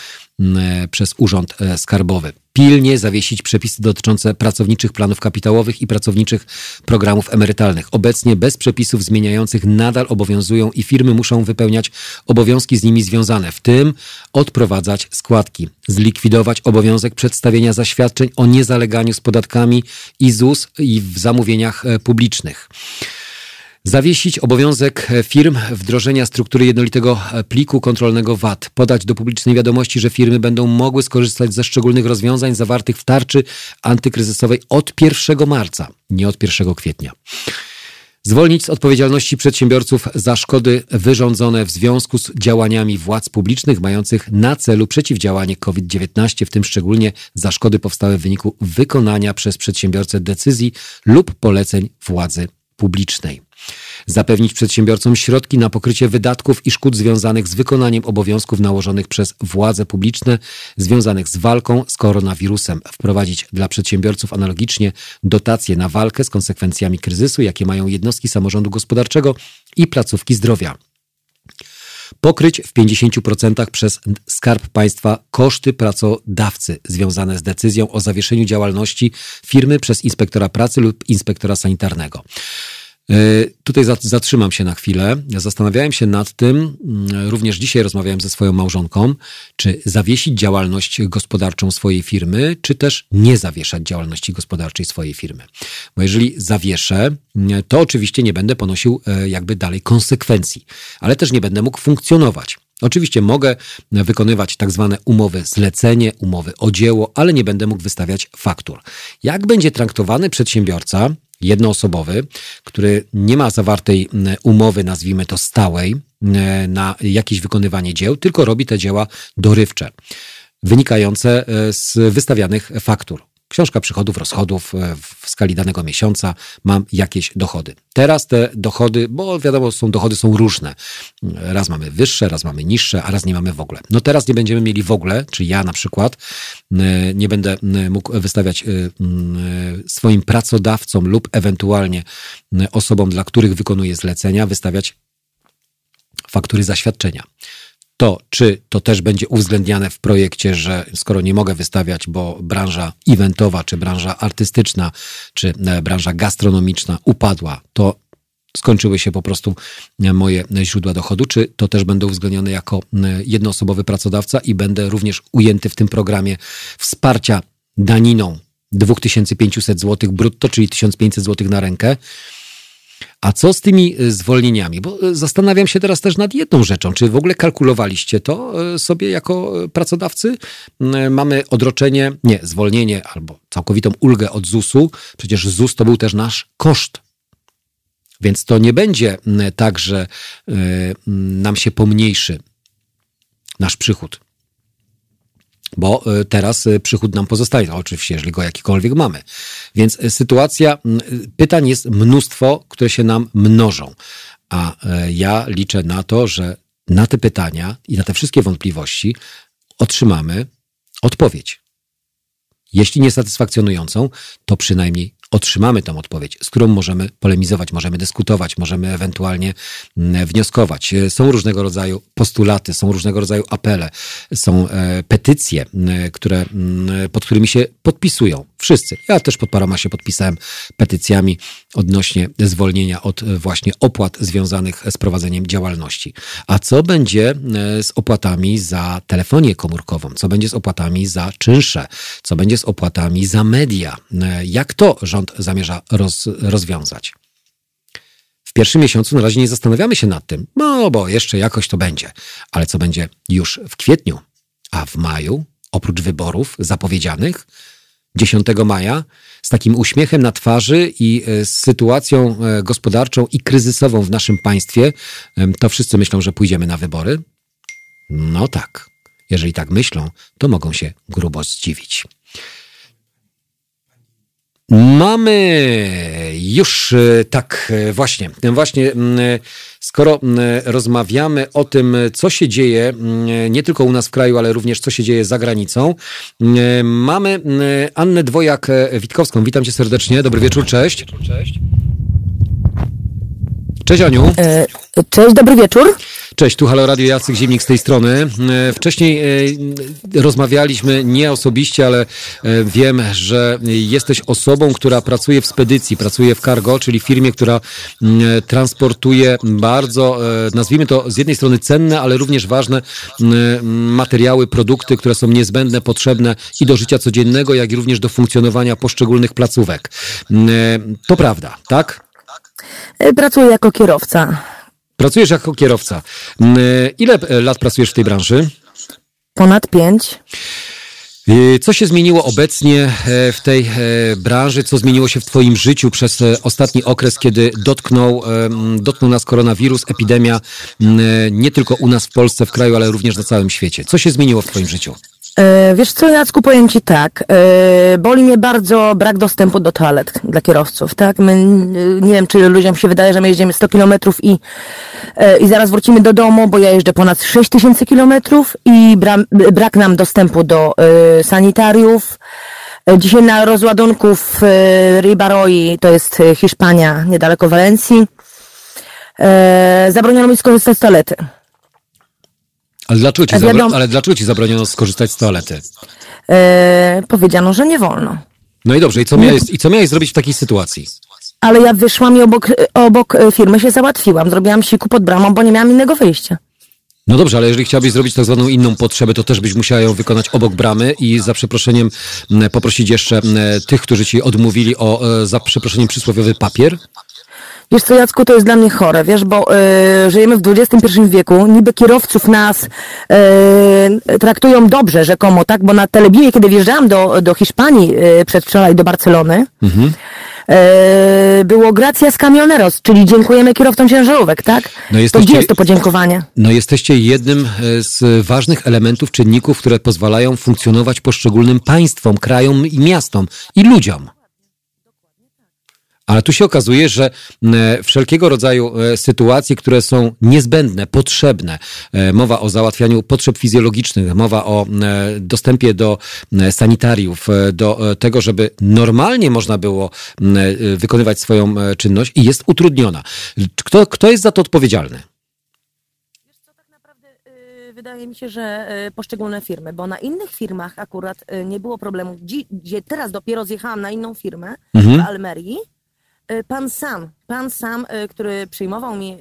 mm, przez Urząd e, Skarbowy pilnie zawiesić przepisy dotyczące pracowniczych planów kapitałowych i pracowniczych programów emerytalnych. Obecnie bez przepisów zmieniających nadal obowiązują i firmy muszą wypełniać obowiązki z nimi związane, w tym odprowadzać składki, zlikwidować obowiązek przedstawienia zaświadczeń o niezaleganiu z podatkami i ZUS i w zamówieniach e, publicznych. Zawiesić obowiązek firm wdrożenia struktury jednolitego pliku kontrolnego VAT. Podać do publicznej wiadomości, że firmy będą mogły skorzystać ze szczególnych rozwiązań zawartych w tarczy antykryzysowej od 1 marca, nie od 1 kwietnia. Zwolnić z odpowiedzialności przedsiębiorców za szkody wyrządzone w związku z działaniami władz publicznych mających na celu przeciwdziałanie COVID-19, w tym szczególnie za szkody powstałe w wyniku wykonania przez przedsiębiorcę decyzji lub poleceń władzy publicznej. Zapewnić przedsiębiorcom środki na pokrycie wydatków i szkód związanych z wykonaniem obowiązków nałożonych przez władze publiczne związanych z walką z koronawirusem, wprowadzić dla przedsiębiorców analogicznie dotacje na walkę z konsekwencjami kryzysu, jakie mają jednostki samorządu gospodarczego i placówki zdrowia pokryć w 50% przez Skarb Państwa koszty pracodawcy związane z decyzją o zawieszeniu działalności firmy przez inspektora pracy lub inspektora sanitarnego. E, tutaj zatrzymam się na chwilę. Zastanawiałem się nad tym, mm, również dzisiaj rozmawiałem ze swoją małżonką, czy zawiesić działalność gospodarczą swojej firmy, czy też nie zawieszać działalności gospodarczej swojej firmy. Bo jeżeli zawieszę, mm, to oczywiście nie będę ponosił e, jakby dalej konsekwencji, ale też nie będę mógł funkcjonować. Oczywiście mogę wykonywać tak zwane umowy zlecenie, umowy o dzieło, ale nie będę mógł wystawiać faktur. Jak będzie traktowany przedsiębiorca, jednoosobowy, który nie ma zawartej umowy, nazwijmy to stałej, na jakieś wykonywanie dzieł, tylko robi te dzieła dorywcze, wynikające e, z wystawianych faktur książka przychodów, rozchodów e, w skali danego miesiąca, mam jakieś dochody. Teraz te dochody, bo wiadomo, są dochody są różne. Raz mamy wyższe, raz mamy niższe, a raz nie mamy w ogóle. No teraz nie będziemy mieli w ogóle, czy ja na przykład e, nie będę e, mógł wystawiać swoim pracodawcom lub ewentualnie osobom, dla których wykonuję zlecenia, wystawiać faktury zaświadczenia to, czy to też będzie uwzględniane w projekcie, że skoro nie mogę wystawiać, bo branża eventowa, czy branża artystyczna, czy e, branża gastronomiczna upadła, to skończyły się po prostu e, moje źródła dochodu, czy to też będę uwzględniony jako e, jednoosobowy pracodawca i będę również ujęty w tym programie wsparcia daniną 2500 zł brutto, czyli 1500 zł na rękę. A co z tymi y, zwolnieniami? Bo y, zastanawiam się teraz też nad jedną rzeczą. Czy w ogóle kalkulowaliście to y, sobie jako pracodawcy? Mamy odroczenie, nie, zwolnienie albo całkowitą ulgę od ZUS-u. Przecież ZUS to był też nasz koszt. Więc to nie będzie tak, że nam się pomniejszy nasz przychód bo e, teraz e, przychód nam pozostaje, no, oczywiście, jeżeli go jakikolwiek mamy. Więc e, sytuacja, pytań jest mnóstwo, które się nam mnożą. A ja liczę na to, że na te pytania i na te wszystkie wątpliwości otrzymamy odpowiedź. Jeśli nie satysfakcjonującą, to przynajmniej otrzymamy tą odpowiedź, z którą możemy polemizować, możemy dyskutować, możemy ewentualnie mm, wnioskować. Są różnego rodzaju postulaty, są różnego rodzaju apele, są e, petycje, które, pod którymi się podpisują wszyscy. Ja też pod paroma się podpisałem petycjami odnośnie zwolnienia od e, właśnie opłat związanych z prowadzeniem działalności. A co będzie e, z opłatami za telefonię komórkową? Co będzie z opłatami za czynsze? Co będzie z opłatami za media? Jak to rząd zamierza roz, rozwiązać. W pierwszym miesiącu na razie nie zastanawiamy się nad tym, no bo jeszcze jakoś to będzie. Ale co będzie już w kwietniu, a w maju, oprócz wyborów zapowiedzianych, 10 maja, z takim uśmiechem na twarzy i e, z sytuacją e, gospodarczą i kryzysową w naszym państwie, to wszyscy myślą, że pójdziemy na wybory? No tak. Jeżeli tak myślą, to mogą się grubo zdziwić. Mamy już e, tak e, właśnie, właśnie skoro rozmawiamy o tym, co się dzieje nie tylko u nas w kraju, ale również co się dzieje za granicą, mamy Annę Dwojak-Witkowską. Witam cię serdecznie. Dobry wieczór, cześć. Cześć Aniu. E, cześć, dobry wieczór. Cześć, tu Halo Radio Jacek Ziemnik z tej strony. E, wcześniej e, rozmawialiśmy nie osobiście, ale wiem, że jesteś osobą, która pracuje w spedycji, pracuje w cargo, czyli firmie, która transportuje bardzo, nazwijmy to z jednej strony cenne, ale również ważne materiały, produkty, które są niezbędne, potrzebne i do życia codziennego, jak i również do funkcjonowania poszczególnych placówek. To prawda, tak? E, pracuję jako kierowca. Pracujesz jako kierowca. Mm, e, ile e, lat pracujesz w tej branży? Ponad pięć. Co się zmieniło obecnie w tej branży? Co zmieniło się w Twoim życiu przez ostatni okres, kiedy dotknął, dotknął nas koronawirus, epidemia, nie tylko u nas w Polsce, w kraju, ale również na całym świecie? Co się zmieniło w Twoim życiu? E, wiesz co, Jacku, powiem Ci tak. E, boli mnie bardzo brak dostępu do toalet dla kierowców, tak? My, nie wiem, czy ludziom się wydaje, że my jedziemy 100 kilometrów i, e, i zaraz wrócimy do domu, bo ja jeżdżę ponad 6 tysięcy kilometrów i bra, brak nam dostępu do sanitariów. Dzisiaj na rozładunku w Ribaroi, to jest Hiszpania, niedaleko Walencji, zabroniono mi skorzystać z toalety. Ale dlaczego ci, zabra- wiadomo- ale dlaczego ci zabroniono skorzystać z toalety? E, powiedziano, że nie wolno. No i dobrze, i co miałeś, i co miałeś zrobić w takiej sytuacji? Ale ja wyszłam i obok, obok e, firmy się załatwiłam. Zrobiłam siku pod bramą, bo nie miałam innego wyjścia. No dobrze, ale jeżeli chciałabyś zrobić tak zwaną inną potrzebę, to też byś musiała ją wykonać obok bramy i za przeproszeniem poprosić jeszcze tych, którzy ci odmówili o e, za przeproszeniem przysłowiowy papier? Wiesz co, Jacku, to jest dla mnie chore, wiesz, bo e, żyjemy w XXI wieku, niby kierowców nas e, traktują dobrze, rzekomo, tak? Bo na telebimie, kiedy wjeżdżałam do, do Hiszpanii e, przedwczoraj, do Barcelony, e, było gracias camioneros, czyli dziękujemy kierowcom ciężarówek, tak? No To gdzie jest to podziękowanie? No jesteście jednym z ważnych elementów, czynników, które pozwalają funkcjonować poszczególnym państwom, krajom i miastom i ludziom. Ale tu się okazuje, że m, wszelkiego rodzaju e, sytuacje, które są niezbędne, potrzebne, e, mowa o załatwianiu potrzeb fizjologicznych, mowa o dostępie do sanitariów, e, do e, tego, żeby normalnie można było e, wykonywać swoją e, czynność i jest utrudniona. Kto, kto jest za to odpowiedzialny? Y, Wydaje mi się, że y, poszczególne firmy, bo na innych firmach akurat y, nie było problemu. Dzi- Gdzie teraz dopiero zjechałam na inną firmę w Almerii, pan sam, pan sam, y, który przyjmował mi,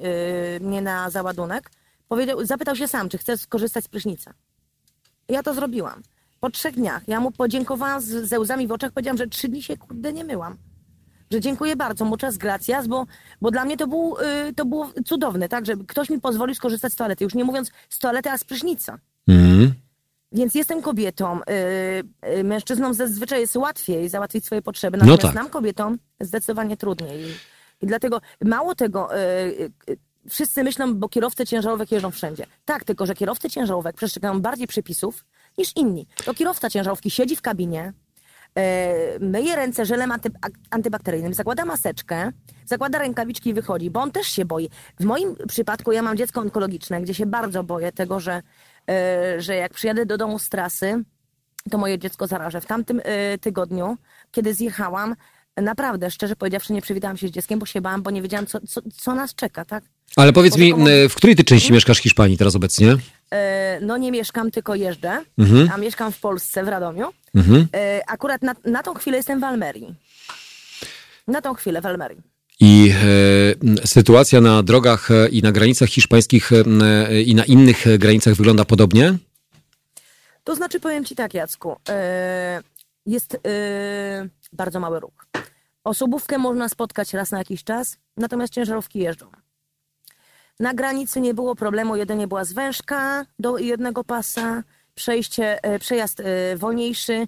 y, mnie na załadunek, powiedział, zapytał się sam, czy chcę skorzystać z prysznica. Ja to zrobiłam. Po trzech dniach ja mu podziękowałam z, ze łzami w oczach, powiedziałam, że trzy dni się kurde nie myłam. Że dziękuję bardzo, muchas gracias, bo, bo dla mnie to, był, to było cudowne, tak, że ktoś mi pozwolił skorzystać z toalety. Już nie mówiąc z toalety, a z prysznica. Mhm. Więc jestem kobietą. Y, y, mężczyznom zazwyczaj jest łatwiej załatwić swoje potrzeby, No natomiast tak. nam kobietom zdecydowanie trudniej. I, dlatego mało tego, y, y, y, wszyscy myślą, bo kierowcy ciężarówek jeżdżą wszędzie. Tak, tylko że kierowcy ciężarówek przestrzegają bardziej przepisów niż inni. To kierowca ciężarówki siedzi w kabinie, myje ręce żelem anty, ak- antybakteryjnym, zakłada maseczkę, zakłada rękawiczki i wychodzi, bo on też się boi. W moim przypadku ja mam dziecko onkologiczne, gdzie się bardzo boję tego, że, że jak przyjadę do domu z trasy, to moje dziecko zarażę. W tamtym e, tygodniu, kiedy zjechałam, naprawdę, szczerze powiedziawszy, nie przywitałam się z dzieckiem, bo się bałam, bo nie wiedziałam, co, co, co nas czeka, tak? Ale powiedz mi, e, w której ty części mieszkasz Hiszpanii teraz obecnie? E, no nie mieszkam, tylko jeżdżę, a mieszkam w Polsce, w Radomiu. Mhm. E, akurat na, na tą chwilę jestem w Almerii. Na tą chwilę w Almerii. I e, sytuacja na drogach e, i na granicach hiszpańskich e, i na innych granicach wygląda podobnie? To znaczy, powiem Ci tak, Jacku, jest bardzo mały ruch. Osobówkę można spotkać raz na jakiś czas, natomiast ciężarówki jeżdżą. Na granicy nie było problemu, jedynie była zwężka do jednego pasa, przejście, przejazd wolniejszy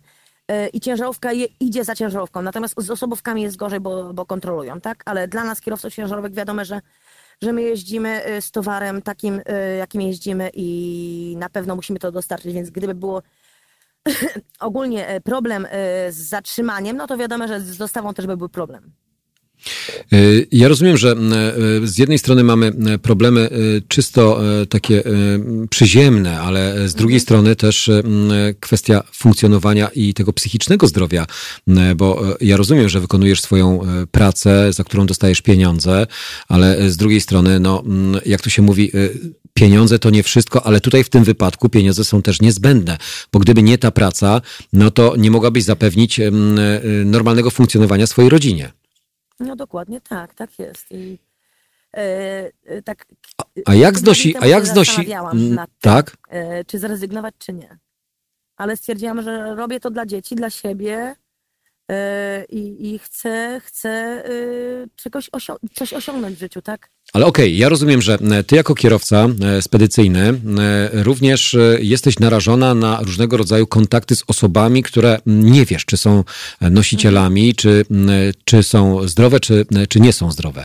i ciężarówka je, idzie za ciężarówką. Natomiast z osobówkami jest gorzej, bo, bo kontrolują, tak? Ale dla nas, kierowców ciężarówek, wiadomo, że, że my jeździmy e, z towarem takim, e, jakim jeździmy i na pewno musimy to dostarczyć, więc gdyby było ogólnie e, problem e, z zatrzymaniem, no to wiadomo, że z dostawą też by był problem. E, Ja rozumiem, że m, e, z jednej strony mamy m, problemy e, czysto takie przyziemne, ale z drugiej strony też e, m, kwestia funkcjonowania i tego psychicznego zdrowia, bo ja rozumiem, że wykonujesz swoją pracę, za którą dostajesz pieniądze, ale z drugiej strony, no, jak tu się mówi, pieniądze to nie wszystko, ale tutaj w tym wypadku pieniądze są też niezbędne, bo gdyby nie ta praca, no to nie mogłabyś zapewnić normalnego funkcjonowania swojej rodzinie. No dokładnie tak, tak jest. I, e, e, tak, A jak kilka znosi, a jak znosi, mm, nad tym, tak? e, czy zrezygnować, czy nie. Ale stwierdziłam, że robię to dla dzieci, dla siebie i, i chcę, chcę e, czegoś osią- coś osiągnąć w życiu, tak? Ale okej, ja rozumiem, że e, ty jako kierowca e, spedycyjny e, również e, jesteś narażona na różnego rodzaju kontakty z osobami, które nie wiesz, czy są e, nosicielami, czy, czy są zdrowe, czy, czy nie są zdrowe.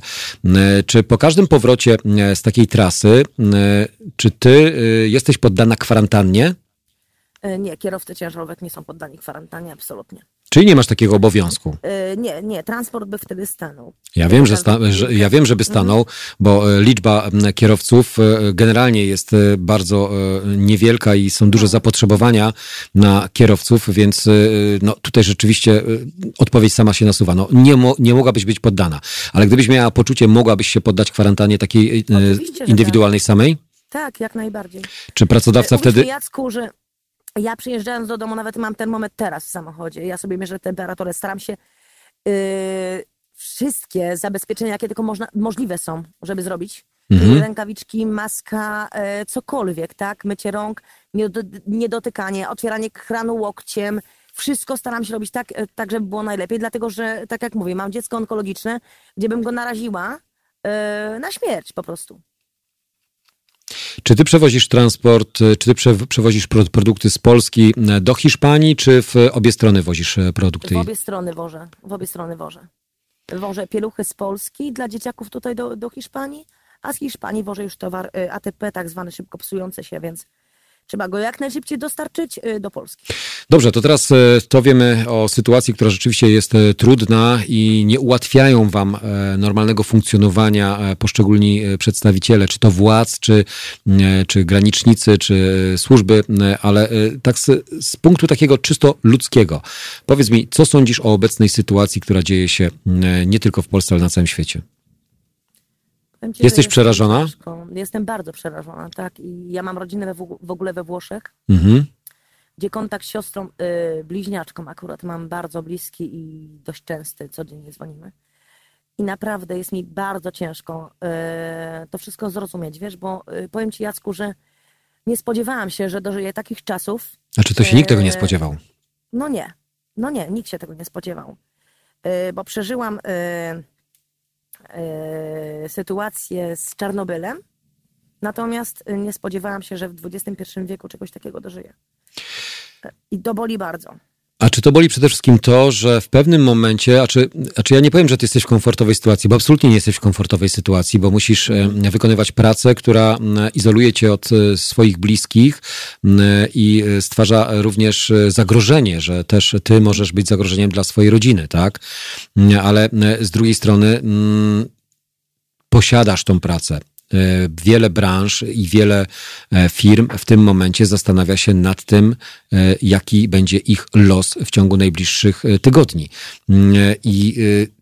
Czy po każdym powrocie e, z takiej trasy, czy ty e, jesteś poddana kwarantannie? E, Nie, kierowcy ciężarówek nie są poddani kwarantannie, absolutnie. Czyli nie masz takiego obowiązku. E, Nie, nie, transport by wtedy stanął. Ja wiem, że, sta, że ja wiem, żeby stanął, bo e, liczba kierowców generalnie jest bardzo niewielka i są duże zapotrzebowania na kierowców, więc no, tutaj rzeczywiście odpowiedź sama się nasuwa. No, nie, mo, nie mogłabyś być poddana, ale gdybyś miała poczucie, mogłabyś się poddać kwarantannie takiej Oczywiście, że indywidualnej samej? Tak, jak najbardziej. Czy pracodawca uwierz wtedy... mi, Jacku, że ja przyjeżdżając do domu, nawet mam termometr teraz w samochodzie. Ja sobie mierzę temperaturę, staram się yy, wszystkie zabezpieczenia, jakie tylko można, możliwe są, żeby zrobić. Mhm. Rękawiczki, maska, e, cokolwiek, tak? Mycie rąk, niedo- niedotykanie, otwieranie kranu łokciem. Wszystko staram się robić tak, e, tak, żeby było najlepiej, dlatego że, tak jak mówię, mam dziecko onkologiczne, gdzie bym go naraziła e, na śmierć po prostu. Czy ty przewozisz transport, e, czy ty prze, przewozisz pro, produkty z Polski e, do Hiszpanii, czy w obie strony wozisz e, produkty? W obie strony wożę, w obie strony wożę. Wożę pieluchy z Polski dla dzieciaków tutaj do, do Hiszpanii, a z Hiszpanii wożę już towar y, ATP, tak zwany szybko psujący się, więc trzeba go jak najszybciej dostarczyć y, do Polski. Dobrze, to teraz e, to wiemy o sytuacji, która rzeczywiście jest e, trudna i nie ułatwiają wam normalnego funkcjonowania poszczególni przedstawiciele, czy to władz, czy, czy granicznicy, czy służby, ale tak z, z punktu takiego czysto ludzkiego. Powiedz mi, co sądzisz o obecnej sytuacji, która dzieje się nie tylko w Polsce, ale na całym świecie? Powiem ci, Jesteś przerażona? ciężko. Jestem bardzo przerażona, tak. I ja mam rodzinę we, w ogóle we Włoszech, Mhm. gdzie kontakt z siostrą, y, bliźniaczką akurat mam bardzo bliski i dość częsty, codziennie dzwonimy. I naprawdę jest mi bardzo ciężko y, to wszystko zrozumieć, wiesz, bo y, powiem ci Jacku, że nie spodziewałam się, że dożyję takich czasów, Znaczy, to się nikt tego nie spodziewał. No nie, no nie, nikt się tego nie spodziewał. Y, Bo przeżyłam y, y, sytuację z Czarnobylem, natomiast y, nie spodziewałam się, że w XXI wieku czegoś takiego dożyję. Y, I to boli bardzo. A czy to boli przede wszystkim to, że w pewnym momencie, a czy, a czy ja nie powiem, że ty jesteś w komfortowej sytuacji, bo absolutnie nie jesteś w komfortowej sytuacji, bo musisz e, wykonywać pracę, która izoluje cię od e, swoich bliskich i e, stwarza również zagrożenie, że też ty możesz być zagrożeniem dla swojej rodziny, tak? Ale z drugiej strony posiadasz tą pracę. E, Wiele branż i wiele e, firm w tym momencie zastanawia się nad tym, e, jaki będzie ich los w ciągu najbliższych tygodni. Mm, I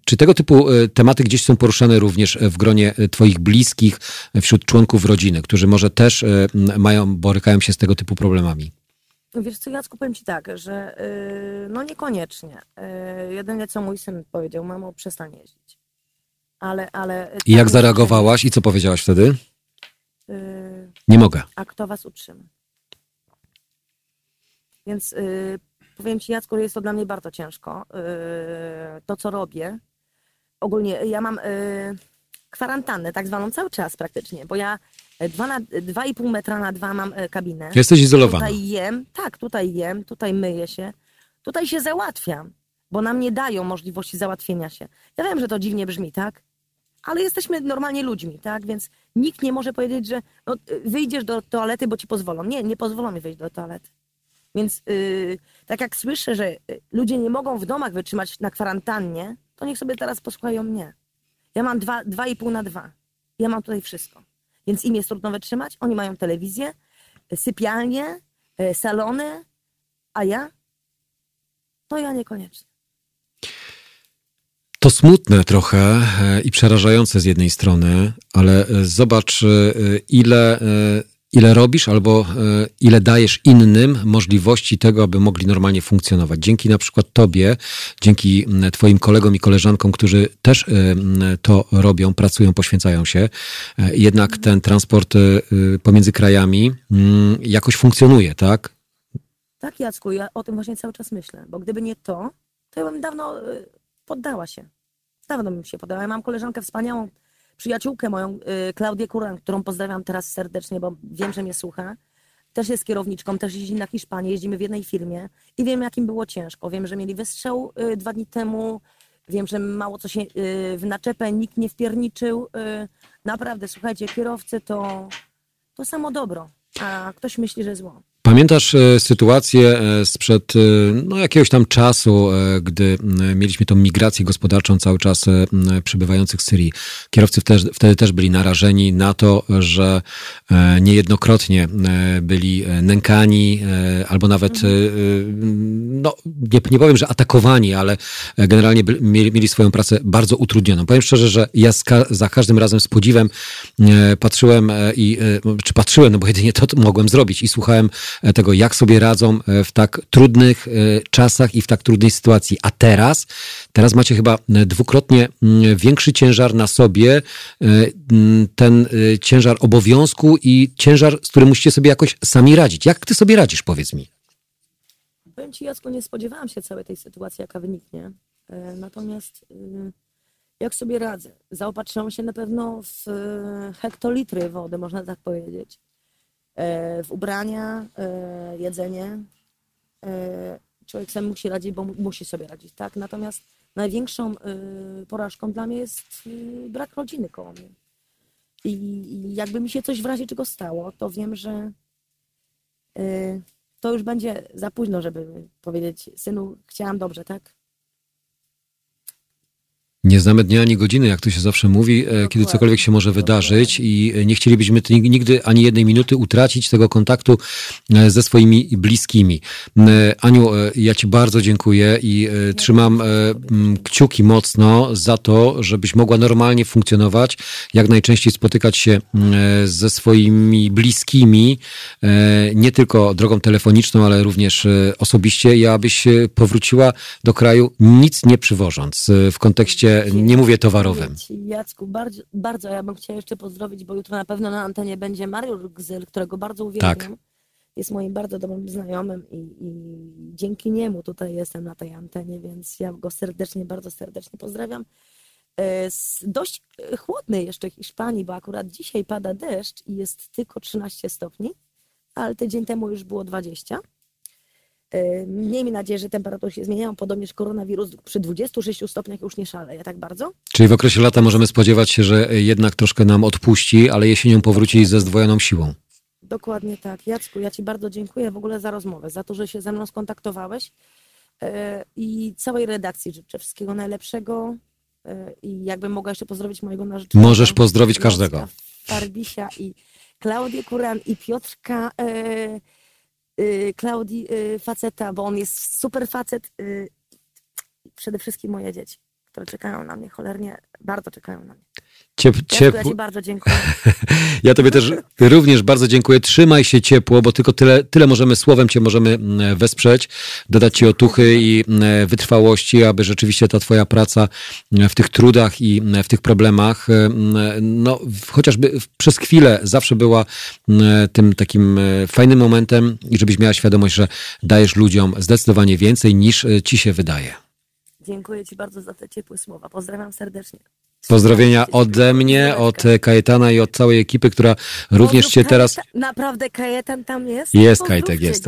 czy tego typu tematy gdzieś są poruszane również w gronie Twoich bliskich, wśród członków rodziny, którzy może też mają, borykają się z tego typu problemami? Wiesz co, Jacku, powiem ci tak, że no niekoniecznie. Jedynie co mój syn powiedział, mamo, przestań jeździć. Ale, ale... I jak zareagowałaś i co powiedziałaś wtedy? Y, Nie mogę. a kto was utrzyma? Więc y, powiem Ci, Jacku, że jest to dla mnie bardzo ciężko. Y, to, co robię. Ogólnie ja mam kwarantannę, tak zwaną cały czas praktycznie, bo ja y, dwa na- 2,5 metra na dwa mam kabinę. Jesteś izolowana. Tutaj jem, tak, tutaj jem, tutaj myję się, tutaj się załatwiam, bo nam nie dają możliwości załatwienia się. Ja wiem, że to dziwnie brzmi, tak? Ale jesteśmy normalnie ludźmi, tak? Więc nikt nie może powiedzieć, że no, y, wyjdziesz do toalety, bo ci pozwolą. Nie, nie pozwolą mi wyjść do toalety. Więc yy, tak jak słyszę, że y, ludzie nie mogą w domach wytrzymać na kwarantannie, to niech sobie teraz posłuchają mnie. Ja mam dwa, dwa i pół na dwa. Ja mam tutaj wszystko. Więc im jest trudno wytrzymać. Oni mają telewizję, y, sypialnie, salony, a ja? To ja niekoniecznie. To smutne trochę e, i przerażające z jednej strony, ale e, zobacz, e, ile, ile robisz albo ile dajesz innym możliwości tego, aby mogli normalnie funkcjonować. Dzięki na przykład Tobie, dzięki Twoim kolegom i koleżankom, którzy też to robią, pracują, poświęcają się, jednak ten transport pomiędzy krajami mm, jakoś funkcjonuje, tak? Tak, Jacku, ja o tym właśnie cały czas myślę, bo gdyby nie to, to ja bym dawno poddała się. Dawno bym się poddała. Ja mam koleżankę wspaniałą, przyjaciółkę moją, y, Klaudię Kuran, którą pozdrawiam teraz serdecznie, bo wiem, że mnie słucha. Też jest kierowniczką, też jeździ na Hiszpanię, jeździmy w jednej firmie i wiem, jakim było ciężko. Wiem, że mieli wystrzał y, dwa dni temu, wiem, że mało co się y, w naczepę nikt nie wpierniczył. Y, naprawdę, słuchajcie, kierowcy to, to samo dobro, a ktoś myśli, że zło. Pamiętasz e, sytuację e, sprzed e, no, jakiegoś tam czasu, gdy mieliśmy tą migrację gospodarczą cały czas przybywających z Syrii. Kierowcy wtedy, też byli narażeni na to, że niejednokrotnie byli nękani albo nawet, no nie, nie powiem, że atakowani, ale generalnie mieli, swoją pracę bardzo utrudnioną. Powiem szczerze, że ja za każdym razem z podziwem patrzyłem i, czy patrzyłem, no bo jedynie to mogłem zrobić i słuchałem tego, jak sobie radzą e, w tak trudnych e, czasach i w tak trudnej sytuacji. A teraz, teraz macie chyba dwukrotnie większy ciężar na sobie, ten ciężar obowiązku i ciężar, z którym musicie sobie jakoś sami radzić. Jak ty sobie radzisz, powiedz mi? Powiem ci, Jacku, nie spodziewałam się całej tej sytuacji, jaka wyniknie. Natomiast jak sobie radzę? Zaopatrzyłam się na pewno w hektolitry wody, można tak powiedzieć. E, w ubrania, e, jedzenie. E, człowiek sam musi radzić, bo musi sobie radzić, tak? Natomiast największą porażką dla mnie jest brak rodziny koło mnie. I jakby mi się coś w razie czego stało, to wiem, że to już będzie za późno, żeby powiedzieć, synu, chciałam dobrze, tak? Nie znamy dnia ani godziny, jak to się zawsze mówi, e, kiedy cokolwiek się może wydarzyć i e, nie chcielibyśmy nigdy ani jednej minuty utracić tego kontaktu e, ze swoimi bliskimi. Aniu, ja Ci bardzo dziękuję i trzymam kciuki mocno za to, żebyś mogła normalnie funkcjonować, jak najczęściej spotykać się ze swoimi bliskimi, nie tylko drogą telefoniczną, ale również osobiście. I abyś powróciła do kraju nic nie przywożąc w kontekście nie mówię towarowym. Jacku, bardzo, bardzo ja bym chciała jeszcze pozdrowić, bo jutro na pewno na antenie będzie Mariusz Gzyl, którego bardzo uwielbiam. Tak. Jest moim bardzo dobrym znajomym i, i dzięki niemu tutaj jestem na tej antenie, więc ja go serdecznie, bardzo serdecznie pozdrawiam. E, z dość chłodnej jeszcze Hiszpanii, bo akurat dzisiaj pada deszcz i jest tylko 13 stopni, ale tydzień temu już było 20. E, miejmy nadzieję, że temperatury się zmieniają, podobnież koronawirus przy 26 stopniach już nie szaleje tak bardzo. Czyli w okresie lata możemy spodziewać się, że jednak troszkę nam odpuści, ale jesienią powróci ze zdwojoną siłą. Dokładnie tak. Jacku, ja Ci bardzo dziękuję w ogóle za rozmowę, za to, że się ze mną skontaktowałeś e, i całej redakcji życzę wszystkiego najlepszego e, i jakbym mogła jeszcze pozdrowić mojego narzeczonego. Możesz pozdrowić każdego. Farbisia i Klaudię Kuran i Piotrka Y, Klaudii y, faceta, bo on jest super facet. Y, przede wszystkim moje dzieci, które czekają na mnie cholernie, bardzo czekają na mnie. Ciep, ciepło. Ja Ci bardzo dziękuję. ja Tobie też również bardzo dziękuję. Trzymaj się ciepło, bo tylko tyle, tyle możemy, słowem Cię możemy wesprzeć, dodać Ci otuchy i wytrwałości, aby rzeczywiście ta Twoja praca w tych trudach i w tych problemach, no chociażby przez chwilę zawsze była tym takim fajnym momentem i żebyś miała świadomość, że dajesz ludziom zdecydowanie więcej niż Ci się wydaje. Dziękuję Ci bardzo za te ciepłe słowa. Pozdrawiam serdecznie. Pozdrowienia ode mnie, od Kajetana i od całej ekipy, która również Cię teraz... Naprawdę Kajetan tam jest? Jest Kajtek, jest.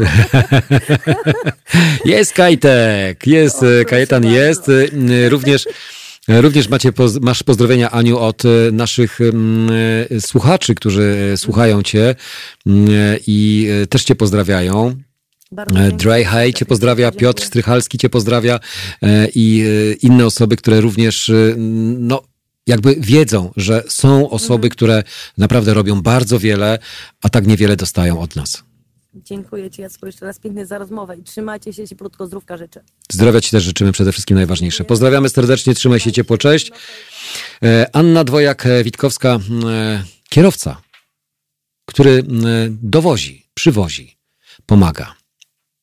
jest Kajtek, jest, o, Kajetan jest. Y, również... Również macie, masz pozdrowienia, Aniu, od naszych słuchaczy, którzy słuchają Cię i też Cię pozdrawiają. Dry High Cię pozdrawia, Piotr Strychalski Cię pozdrawia i inne osoby, które również no, jakby wiedzą, że są osoby, mhm. które naprawdę robią bardzo wiele, a tak niewiele dostają od nas. Dziękuję Ci, Jacku, jeszcze raz pięknie za rozmowę i trzymajcie się, cieplutko, zdrówka życzę. Zdrowia Ci też życzymy przede wszystkim najważniejsze. Pozdrawiamy serdecznie, trzymaj się ciepło, cześć. E, Anna Dwojak-Witkowska, e, kierowca, który e, dowozi, przywozi, pomaga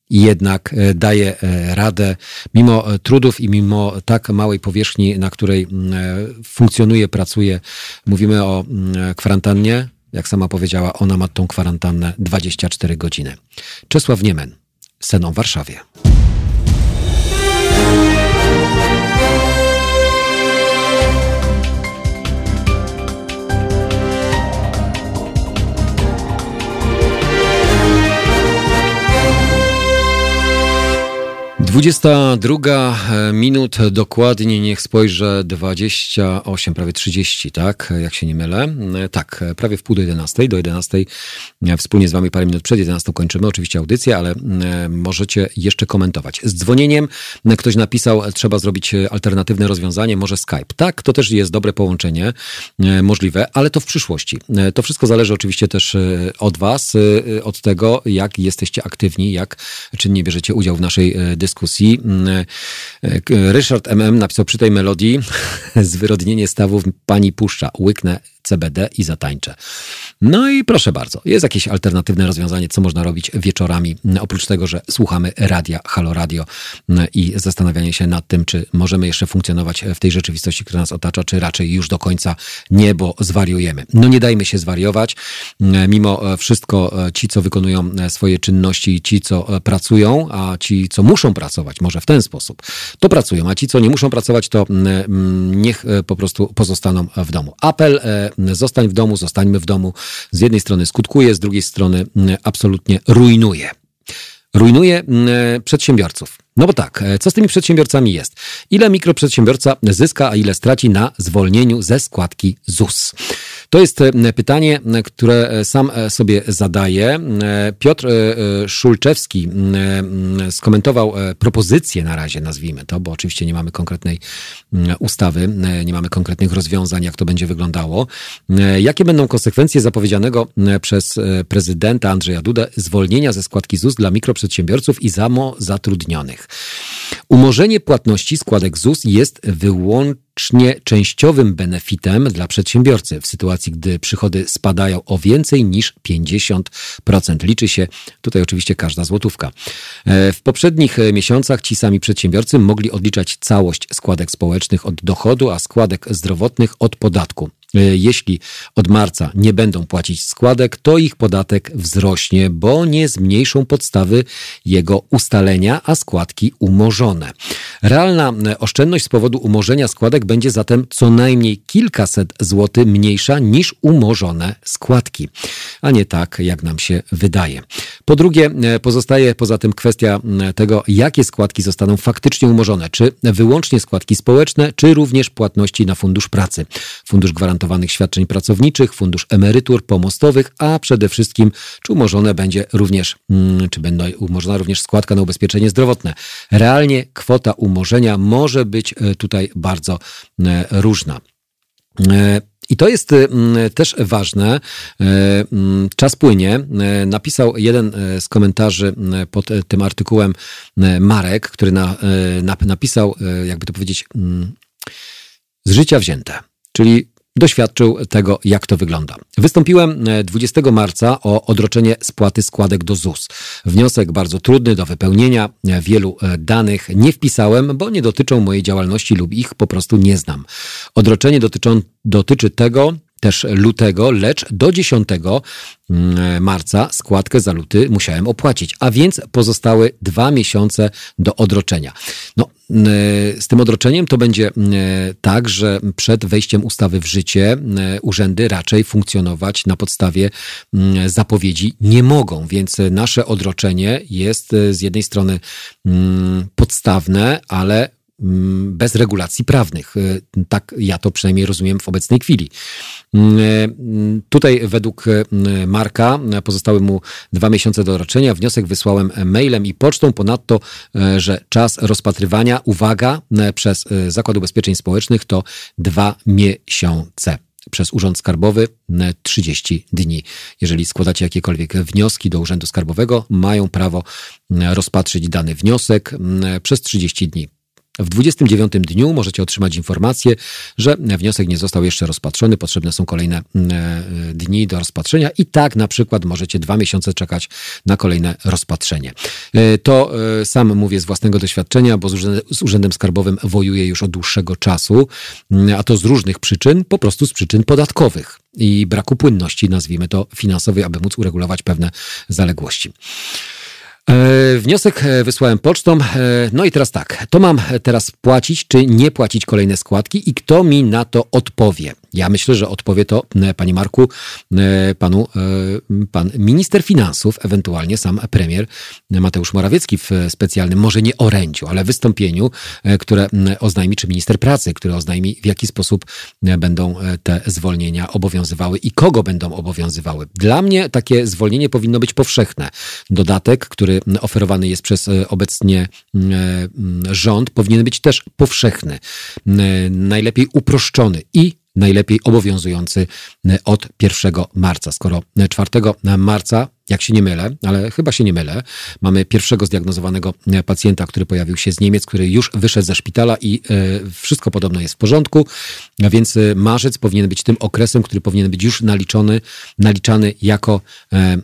jednak e, daje e, radę, mimo e, trudów i mimo tak małej powierzchni, na której funkcjonuje, pracuje. Mówimy o kwarantannie. Jak sama powiedziała, ona ma tą kwarantannę 24 godziny. Czesław Niemen, Seną w Warszawie. 22 e, minut dokładnie, niech spojrzę, 28, prawie 30, tak, jak się nie mylę. E, tak, e, prawie w pół do 11, do 11 wspólnie z wami parę minut przed 11 kończymy oczywiście audycję, ale możecie jeszcze komentować. Z dzwonieniem ktoś napisał, trzeba zrobić alternatywne rozwiązanie, może Skype. Tak, to też jest dobre połączenie, możliwe, ale to w przyszłości. To wszystko zależy oczywiście też od was, od tego, jak jesteście aktywni, jak czynnie bierzecie udział w naszej dyskusji dyskusji. Mm, e, Ryszard MM napisał przy tej melodii zwyrodnienie stawów pani puszcza, łyknę CBD i zatańczę. No i proszę bardzo, jest jakieś alternatywne rozwiązanie, co można robić wieczorami, oprócz tego, że słuchamy radia, halo radio i zastanawianie się nad tym, czy możemy jeszcze funkcjonować w tej rzeczywistości, która nas otacza, czy raczej już do końca nie, bo zwariujemy. No nie dajmy się zwariować. Mimo wszystko ci, co wykonują swoje czynności, ci, co pracują, a ci, co muszą pracować, może w ten sposób, to pracują, a ci, co nie muszą pracować, to mm, niech po prostu pozostaną w domu. Apel e, zostań w domu, zostańmy w domu, z jednej strony skutkuje, z drugiej strony mm, absolutnie rujnuje. Rujnuje mm, przedsiębiorców. No bo tak, e, co z tymi przedsiębiorcami jest? Ile mikroprzedsiębiorca zyska, a ile straci na zwolnieniu ze składki ZUS? To jest e, pytanie, e, które sam sobie zadaję. Piotr Szulczewski skomentował propozycję na razie, nazwijmy to, bo oczywiście nie mamy konkretnej ustawy, nie mamy konkretnych rozwiązań, jak to będzie wyglądało. Jakie będą konsekwencje zapowiedzianego przez prezydenta Andrzeja Dudę zwolnienia ze składki ZUS dla mikroprzedsiębiorców i samozatrudnionych? Umorzenie płatności składek ZUS jest wyłącznie częściowym benefitem dla przedsiębiorcy w sytuacji, gdy przychody spadają o więcej niż 50%. Liczy się tutaj oczywiście każda złotówka. E, w poprzednich miesiącach ci sami przedsiębiorcy mogli odliczać całość składek społecznych od dochodu, a składek zdrowotnych od podatku. E, jeśli od marca nie będą płacić składek, to ich podatek wzrośnie, bo nie zmniejszą podstawy jego ustalenia, a składki umorzone. Realna e, oszczędność z powodu umorzenia składek będzie zatem co najmniej kilkaset złotych mniejsza niż umorzone składki, a nie tak, jak nam się wydaje. Po drugie, e, pozostaje poza tym kwestia tego, jakie składki zostaną faktycznie umorzone, czy wyłącznie składki społeczne, czy również płatności na fundusz pracy, fundusz gwarantowanych gwarantowanych świadczeń pracowniczych, fundusz emerytur pomostowych, a przede wszystkim, czy umorzone będzie również, mm, czy będzie umorzona również składka na ubezpieczenie zdrowotne. Realnie kwota umorzenia może być e, tutaj bardzo e, różna. E, I to jest też ważne. Czas płynie. Napisał jeden z komentarzy pod tym artykułem Marek, który na, napisał, jakby to powiedzieć, z życia wzięte. Czyli doświadczył tego, jak to wygląda. Wystąpiłem 20 e, marca o odroczenie spłaty składek do ZUS. Wniosek bardzo trudny do wypełnienia, e, wielu e, danych nie wpisałem, bo nie dotyczą mojej działalności lub ich po prostu nie znam. Odroczenie dotyczą, dotyczy tego, też lutego, lecz do 10 mm, marca składkę za luty musiałem opłacić, a więc pozostały dwa miesiące do odroczenia. No, mm, z tym odroczeniem to będzie mm, tak, że przed wejściem ustawy w życie urzędy raczej funkcjonować na podstawie zapowiedzi nie mogą, więc nasze odroczenie jest z jednej strony podstawne, ale bez regulacji prawnych. Y, tak ja to przynajmniej rozumiem w obecnej chwili. Mm, y, tutaj według y, Marka pozostały mu dwa miesiące do roczenia. Wniosek wysłałem mailem i pocztą. Ponadto, że czas rozpatrywania, uwaga, przez Zakład Ubezpieczeń Społecznych to dwa miesiące przez Urząd Skarbowy 30 dni. Jeżeli składacie jakiekolwiek wnioski do Urzędu Skarbowego, mają prawo rozpatrzyć dany wniosek przez 30 dni. W 29 dniu możecie otrzymać informację, że wniosek nie został jeszcze rozpatrzony, potrzebne są kolejne mm, e, dni do rozpatrzenia i tak na przykład możecie dwa miesiące czekać na kolejne rozpatrzenie. E, to e, sam mówię z własnego doświadczenia, bo z Urzędem Skarbowym wojuję już od dłuższego czasu, mm, a to z różnych przyczyn, po prostu z przyczyn podatkowych i braku płynności, nazwijmy to finansowej, aby móc uregulować pewne zaległości. E, wniosek e, wysłałem pocztą. E, no i teraz tak, to mam teraz płacić czy nie płacić kolejne składki i kto mi na to odpowie? Ja myślę, że odpowie to, panie Marku, panu, pan minister finansów, ewentualnie sam premier Mateusz Morawiecki w specjalnym, może nie orędziu, ale wystąpieniu, które oznajmi, czy minister pracy, który oznajmi, w jaki sposób będą te zwolnienia obowiązywały i kogo będą obowiązywały. Dla mnie takie zwolnienie powinno być powszechne. Dodatek, który oferowany jest przez obecnie rząd, powinien być też powszechny. Najlepiej uproszczony i najlepiej obowiązujący od 1 marca. Skoro 4 marca jak się nie mylę, ale chyba się nie mylę, mamy pierwszego zdiagnozowanego pacjenta, który pojawił się z Niemiec, który już wyszedł ze szpitala i e, wszystko podobno jest w porządku, więc e, marzec powinien być tym okresem, który powinien być już naliczony, naliczany jako e,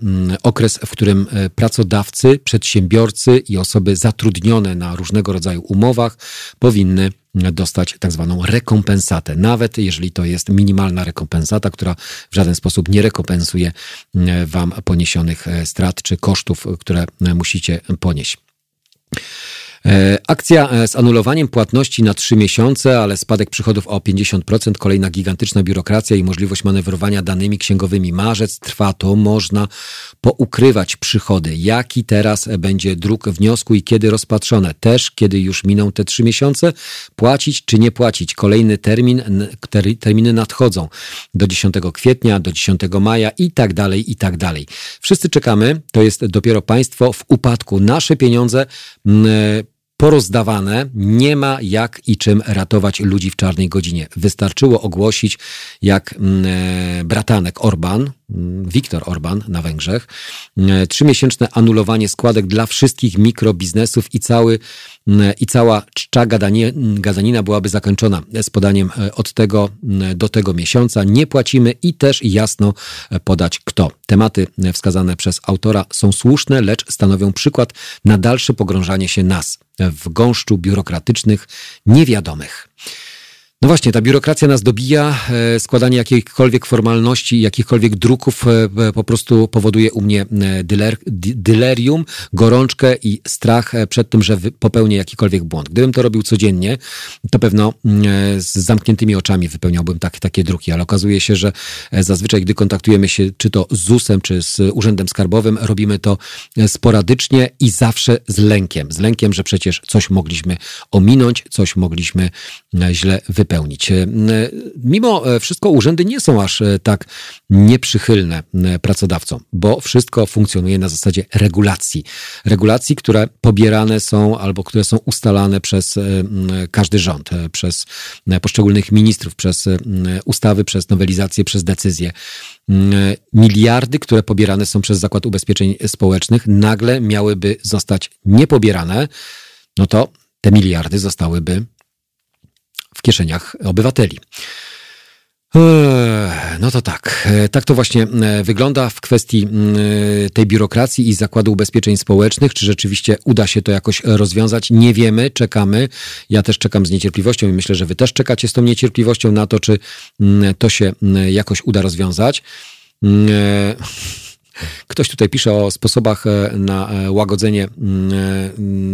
okres, w którym pracodawcy, przedsiębiorcy i osoby zatrudnione na różnego rodzaju umowach powinny dostać tak zwaną rekompensatę, nawet jeżeli to jest minimalna rekompensata, która w żaden sposób nie rekompensuje wam poniesionych E, strat czy kosztów, które e, musicie ponieść. E, akcja z anulowaniem płatności na trzy miesiące, ale spadek przychodów o 50%, kolejna gigantyczna biurokracja i możliwość manewrowania danymi księgowymi. Marzec trwa, to można poukrywać przychody. Jaki teraz będzie druk wniosku i kiedy rozpatrzone? Też, kiedy już miną te trzy miesiące? Płacić czy nie płacić? Kolejny termin, terminy nadchodzą do 10 kwietnia, do 10 maja i tak dalej, i tak dalej. Wszyscy czekamy, to jest dopiero państwo w upadku. Nasze pieniądze porozdawane, nie ma jak i czym ratować ludzi w czarnej godzinie. Wystarczyło ogłosić, jak mm, e, bratanek Orban, Viktor Orban na Węgrzech, mm, trzymiesięczne anulowanie składek dla wszystkich mikrobiznesów i cały i cała czcza gadanina byłaby zakończona z podaniem e, od tego do tego miesiąca. Nie płacimy i też jasno e, podać kto. Tematy wskazane przez autora są słuszne, lecz stanowią przykład na dalsze pogrążanie się nas w gąszczu biurokratycznych niewiadomych. No właśnie, ta biurokracja nas dobija, e, składanie jakichkolwiek formalności, jakichkolwiek druków e, e, po prostu powoduje u mnie dyler, dylerium, gorączkę i strach przed tym, że popełnię jakikolwiek błąd. Gdybym to robił codziennie, to pewno z zamkniętymi oczami wypełniałbym tak, takie druki, ale okazuje się, że zazwyczaj, gdy kontaktujemy się czy to z ZUS-em, czy z Urzędem Skarbowym, robimy to sporadycznie i zawsze z lękiem. Z lękiem, że przecież coś mogliśmy ominąć, coś mogliśmy źle wypełnić wypełnić. E, mimo e, wszystko urzędy nie są aż e, tak nieprzychylne pracodawcom, bo wszystko funkcjonuje na zasadzie regulacji. Regulacji, które pobierane są albo które są ustalane przez każdy rząd, przez poszczególnych ministrów, przez ustawy, przez nowelizacje, przez decyzje. Miliardy, które pobierane są przez Zakład Ubezpieczeń Społecznych, nagle miałyby zostać niepobierane, no to te miliardy zostałyby w kieszeniach obywateli. No to tak. E, tak to właśnie e, wygląda w kwestii tej biurokracji i Zakładu Ubezpieczeń Społecznych. Czy rzeczywiście uda się to jakoś rozwiązać? Nie wiemy, czekamy. Ja też czekam z niecierpliwością i myślę, że wy też czekacie z tą niecierpliwością na to, czy to się jakoś uda rozwiązać. Ktoś tutaj pisze o sposobach e, na e, łagodzenie mm,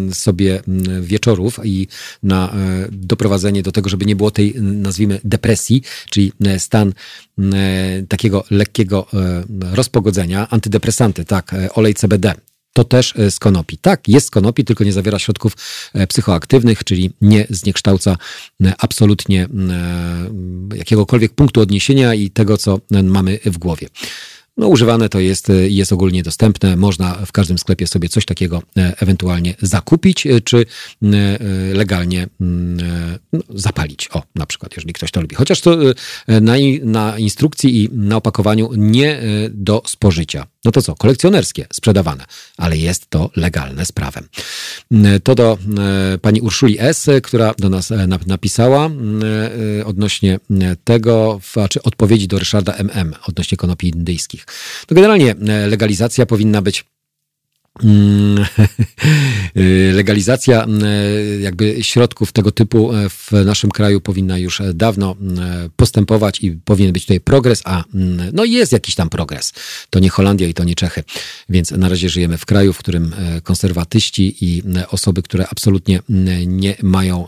e, sobie mm, wieczorów i na doprowadzenie do tego, żeby nie było tej, nazwijmy, depresji, czyli stan takiego lekkiego rozpogodzenia. Antydepresanty, tak, olej CBD, to też z konopi. Tak, jest z konopi, tylko nie zawiera środków psychoaktywnych, czyli nie zniekształca absolutnie jakiegokolwiek punktu odniesienia i tego, co mamy w głowie. No, używane to jest, jest ogólnie dostępne. Można w każdym sklepie sobie coś takiego e, ewentualnie zakupić, e, czy e, legalnie mm, no, zapalić. O, na przykład, jeżeli ktoś to lubi. Chociaż to na, na instrukcji i na opakowaniu nie do spożycia. No to co? Kolekcjonerskie, sprzedawane, ale jest to legalne z prawem. To do pani Urszuli S., która do nas napisała odnośnie tego, czy odpowiedzi do Ryszarda MM odnośnie konopi indyjskich. To generalnie e, legalizacja powinna być mm, legalizacja e, jakby środków tego typu e, w naszym kraju powinna już dawno postępować i powinien być tutaj progres, a no jest jakiś tam progres. To nie Holandia i to nie Czechy. Więc na razie żyjemy w kraju, w którym konserwatyści i osoby, które absolutnie nie mają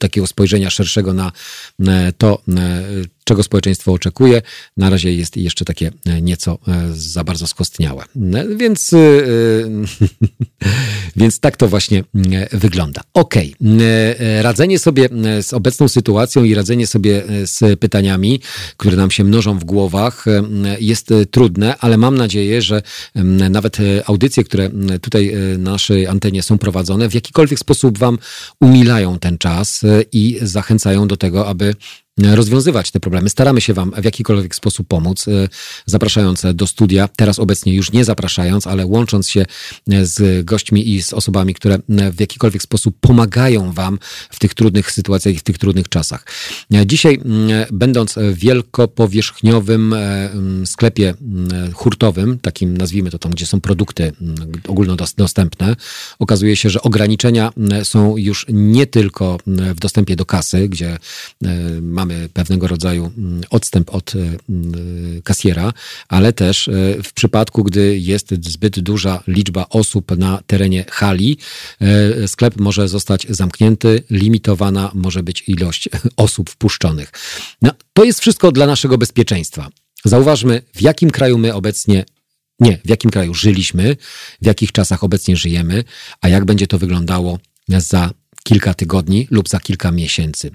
takiego spojrzenia szerszego na to, czego społeczeństwo oczekuje. Na razie jest jeszcze takie e, nieco e, za bardzo skostniałe. E, więc, więc tak to właśnie wygląda. Okay. radzenie sobie z obecną sytuacją i radzenie sobie z pytaniami, które nam się mnożą w głowach, jest trudne, ale mam nadzieję, że nawet audycje, które tutaj na naszej antenie są prowadzone, w jakikolwiek sposób Wam umilają ten czas i zachęcają do tego, aby rozwiązywać te problemy. Staramy się Wam w jakikolwiek sposób pomóc, e, zapraszając do studia, teraz obecnie już nie zapraszając, ale łącząc się e, z gośćmi i z osobami, które e, w jakikolwiek sposób pomagają Wam w tych trudnych sytuacjach i w tych trudnych czasach. Dzisiaj, będąc w wielkopowierzchniowym sklepie hurtowym, takim nazwijmy to tam, gdzie są produkty ogólnodostępne, okazuje się, że ograniczenia są już nie tylko w dostępie do kasy, gdzie mamy mamy pewnego rodzaju mm, odstęp od e, mm, kasjera, ale też e, w przypadku, gdy jest zbyt duża liczba osób na terenie hali, e, sklep może zostać zamknięty, limitowana może być ilość osób wpuszczonych. No, to jest wszystko dla naszego bezpieczeństwa. Zauważmy, w jakim kraju my obecnie nie, w jakim kraju żyliśmy, w jakich czasach obecnie żyjemy, a jak będzie to wyglądało za kilka tygodni lub za kilka miesięcy.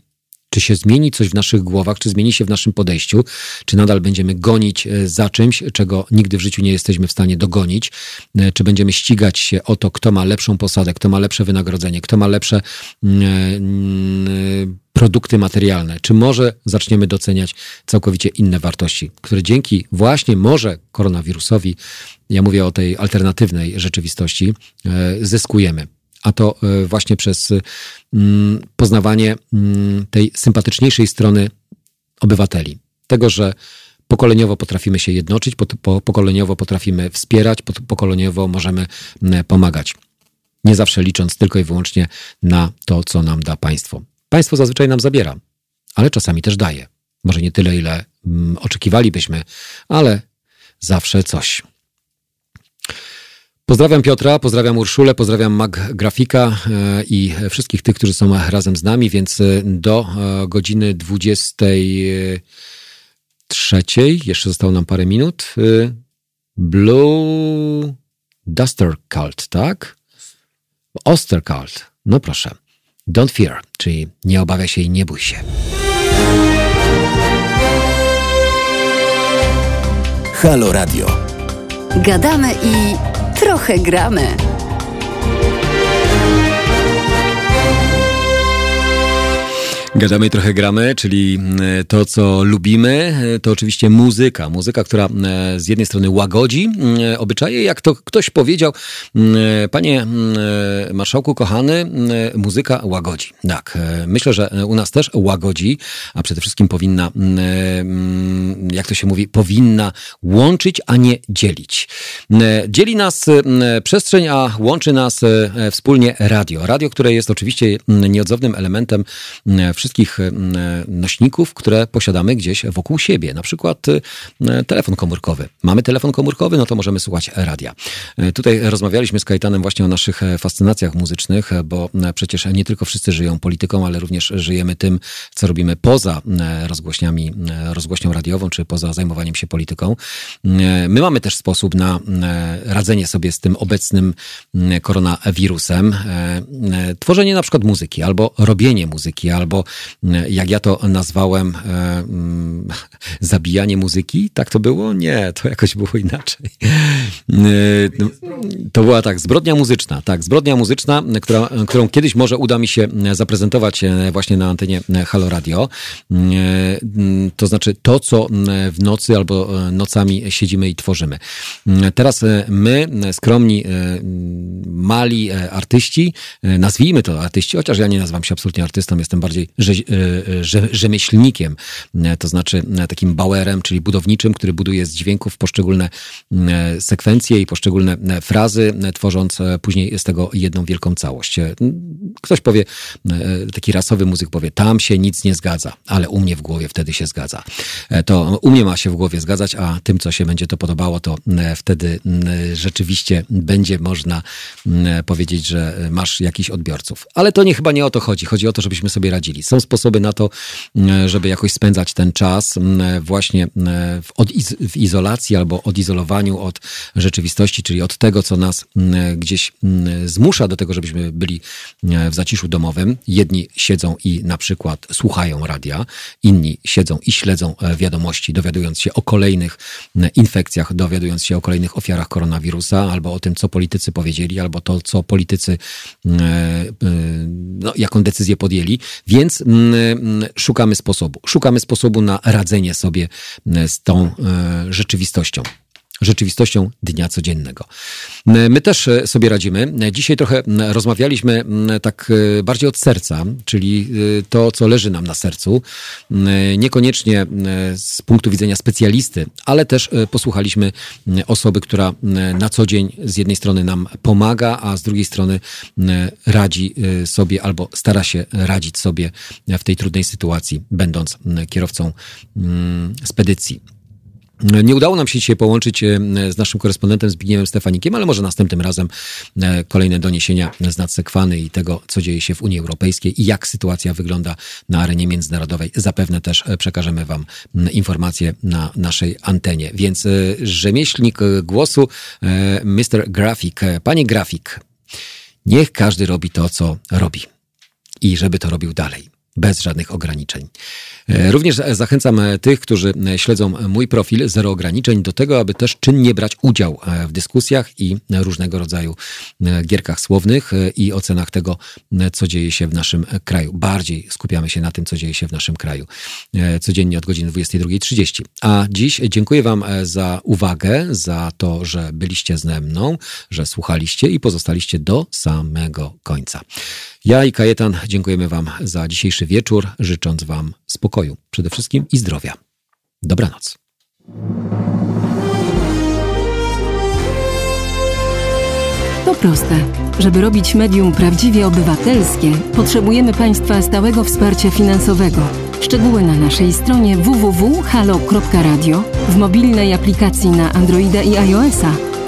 Czy się zmieni coś w naszych głowach, czy zmieni się w naszym podejściu, czy nadal będziemy gonić e, za czymś, czego nigdy w życiu nie jesteśmy w stanie dogonić, e, czy będziemy ścigać się o to, kto ma lepszą posadę, kto ma lepsze wynagrodzenie, kto ma lepsze mm, e, mm, produkty materialne, czy może zaczniemy doceniać całkowicie inne wartości, które dzięki właśnie może koronawirusowi, ja mówię o tej alternatywnej rzeczywistości, zyskujemy a to e, właśnie przez mm, poznawanie mm, tej sympatyczniejszej strony obywateli. Tego, że pokoleniowo potrafimy się jednoczyć, pokoleniowo potrafimy wspierać, pokoleniowo możemy pomagać. Nie zawsze licząc tylko i wyłącznie na to, co nam da państwo. Państwo zazwyczaj nam zabiera, ale czasami też daje. Może nie tyle, ile mm, oczekiwalibyśmy, ale zawsze coś. Pozdrawiam Piotra, pozdrawiam Urszulę, pozdrawiam Mag Grafika e, i wszystkich tych, którzy są razem z nami, więc e, do e, godziny 23, jeszcze zostało nam parę minut, Blue Duster Cult, tak? Oster Cult, no proszę. Don't fear, czyli nie obawiaj się i nie bój się. Halo Radio. Gadamy i trochę gramy. Gadamy i trochę gramy, czyli e, to, co lubimy, e, to oczywiście muzyka. Muzyka, która e, z jednej strony łagodzi obyczaje, jak to ktoś powiedział, panie marszałku kochany, muzyka łagodzi. Tak, myślę, że u nas też łagodzi, a przede wszystkim powinna, jak to się mówi, powinna łączyć, a nie dzielić. Dzieli nas przestrzeń, a łączy nas wspólnie radio. Radio, które jest oczywiście nieodzownym elementem wszystkich e, nośników, które posiadamy gdzieś wokół siebie. Na przykład e, telefon komórkowy. Mamy telefon komórkowy, no to możemy słuchać radia. E, tutaj rozmawialiśmy z Kajtanem właśnie o naszych fascynacjach muzycznych, bo przecież nie tylko wszyscy żyją polityką, ale również żyjemy tym, co robimy poza rozgłośniami, rozgłośnią radiową, czy poza zajmowaniem się polityką. My mamy też sposób na radzenie sobie z tym obecnym koronawirusem. Tworzenie na przykład muzyki, albo robienie muzyki, albo jak ja to nazwałem, e, mm, zabijanie muzyki, tak to było? Nie, to jakoś było inaczej. E, to była tak, zbrodnia muzyczna, tak, zbrodnia muzyczna, która, którą kiedyś może uda mi się zaprezentować e, właśnie na antenie Halo Radio. To znaczy to, co w nocy albo nocami siedzimy i tworzymy. Teraz my, skromni, mali artyści, nazwijmy to artyści, chociaż ja nie nazywam się absolutnie artystą, jestem bardziej e, rzemieślnikiem, e, to znaczy e, takim Bauerem, czyli budowniczym, który buduje z dźwięków poszczególne e, sekwencje i poszczególne e, frazy, e, tworząc później z tego jedną wielką całość. Ktoś powie, taki rasowy muzyk powie, tam się nic nie zgadza, ale u mnie w głowie wtedy się zgadza. To u mnie ma się w głowie zgadzać, a tym, co się będzie to podobało, to wtedy rzeczywiście będzie można powiedzieć, że masz jakichś odbiorców. Ale to nie chyba nie o to chodzi. Chodzi o to, żebyśmy sobie radzili. Są sposoby na to, żeby jakoś spędzać ten czas właśnie w, w izolacji albo odizolowaniu od rzeczywistości, czyli od tego, co nas gdzieś zmusza do tego, żebyśmy byli w zaciszu domowym. Jedni siedzą i na przykład słuchają radia, inni siedzą i śledzą e, wiadomości, dowiadując się o kolejnych infekcjach, dowiadując się o kolejnych ofiarach koronawirusa, albo o tym, co politycy powiedzieli, albo to, co politycy, e, e, no, jaką decyzję podjęli. Więc szukamy sposobu. Szukamy sposobu na radzenie sobie z tą rzeczywistością rzeczywistością dnia codziennego. My też e, sobie radzimy. Dzisiaj trochę rozmawialiśmy tak e, bardziej od serca, czyli e, to, co leży nam na sercu. Niekoniecznie z punktu widzenia specjalisty, ale też posłuchaliśmy osoby, która na co dzień z jednej strony nam pomaga, a z drugiej strony radzi sobie albo stara się radzić sobie w tej trudnej sytuacji, będąc kierowcą spedycji. Nie udało nam się dzisiaj połączyć e, z naszym korespondentem Zbigniewem Stefanikiem, ale może następnym razem e, kolejne doniesienia z nadsekwany i tego, co dzieje się w Unii Europejskiej i jak sytuacja wygląda na arenie międzynarodowej. Zapewne też e, przekażemy Wam informacje na naszej antenie. Więc rzemieślnik głosu, Mr. Grafik. Panie Grafik, niech każdy robi to, co robi i żeby to robił dalej bez żadnych ograniczeń. E, również zachęcam e, tych, którzy e, śledzą mój profil Zero Ograniczeń do tego, aby też czynnie brać udział w dyskusjach i różnego rodzaju gierkach słownych i ocenach tego, co dzieje się w naszym kraju. Bardziej skupiamy się na tym, co dzieje się w naszym kraju. Codziennie od godziny 22.30. A dziś dziękuję Wam za uwagę, za to, że byliście ze mną, że słuchaliście i pozostaliście do samego końca. Ja i Kajetan dziękujemy Wam za dzisiejszy wieczór, życząc Wam spokoju przede wszystkim i zdrowia. Dobranoc. To proste. Żeby robić medium prawdziwie obywatelskie, potrzebujemy Państwa stałego wsparcia finansowego. Szczegóły na naszej stronie www.halo.radio, w mobilnej aplikacji na Androida i iOS-a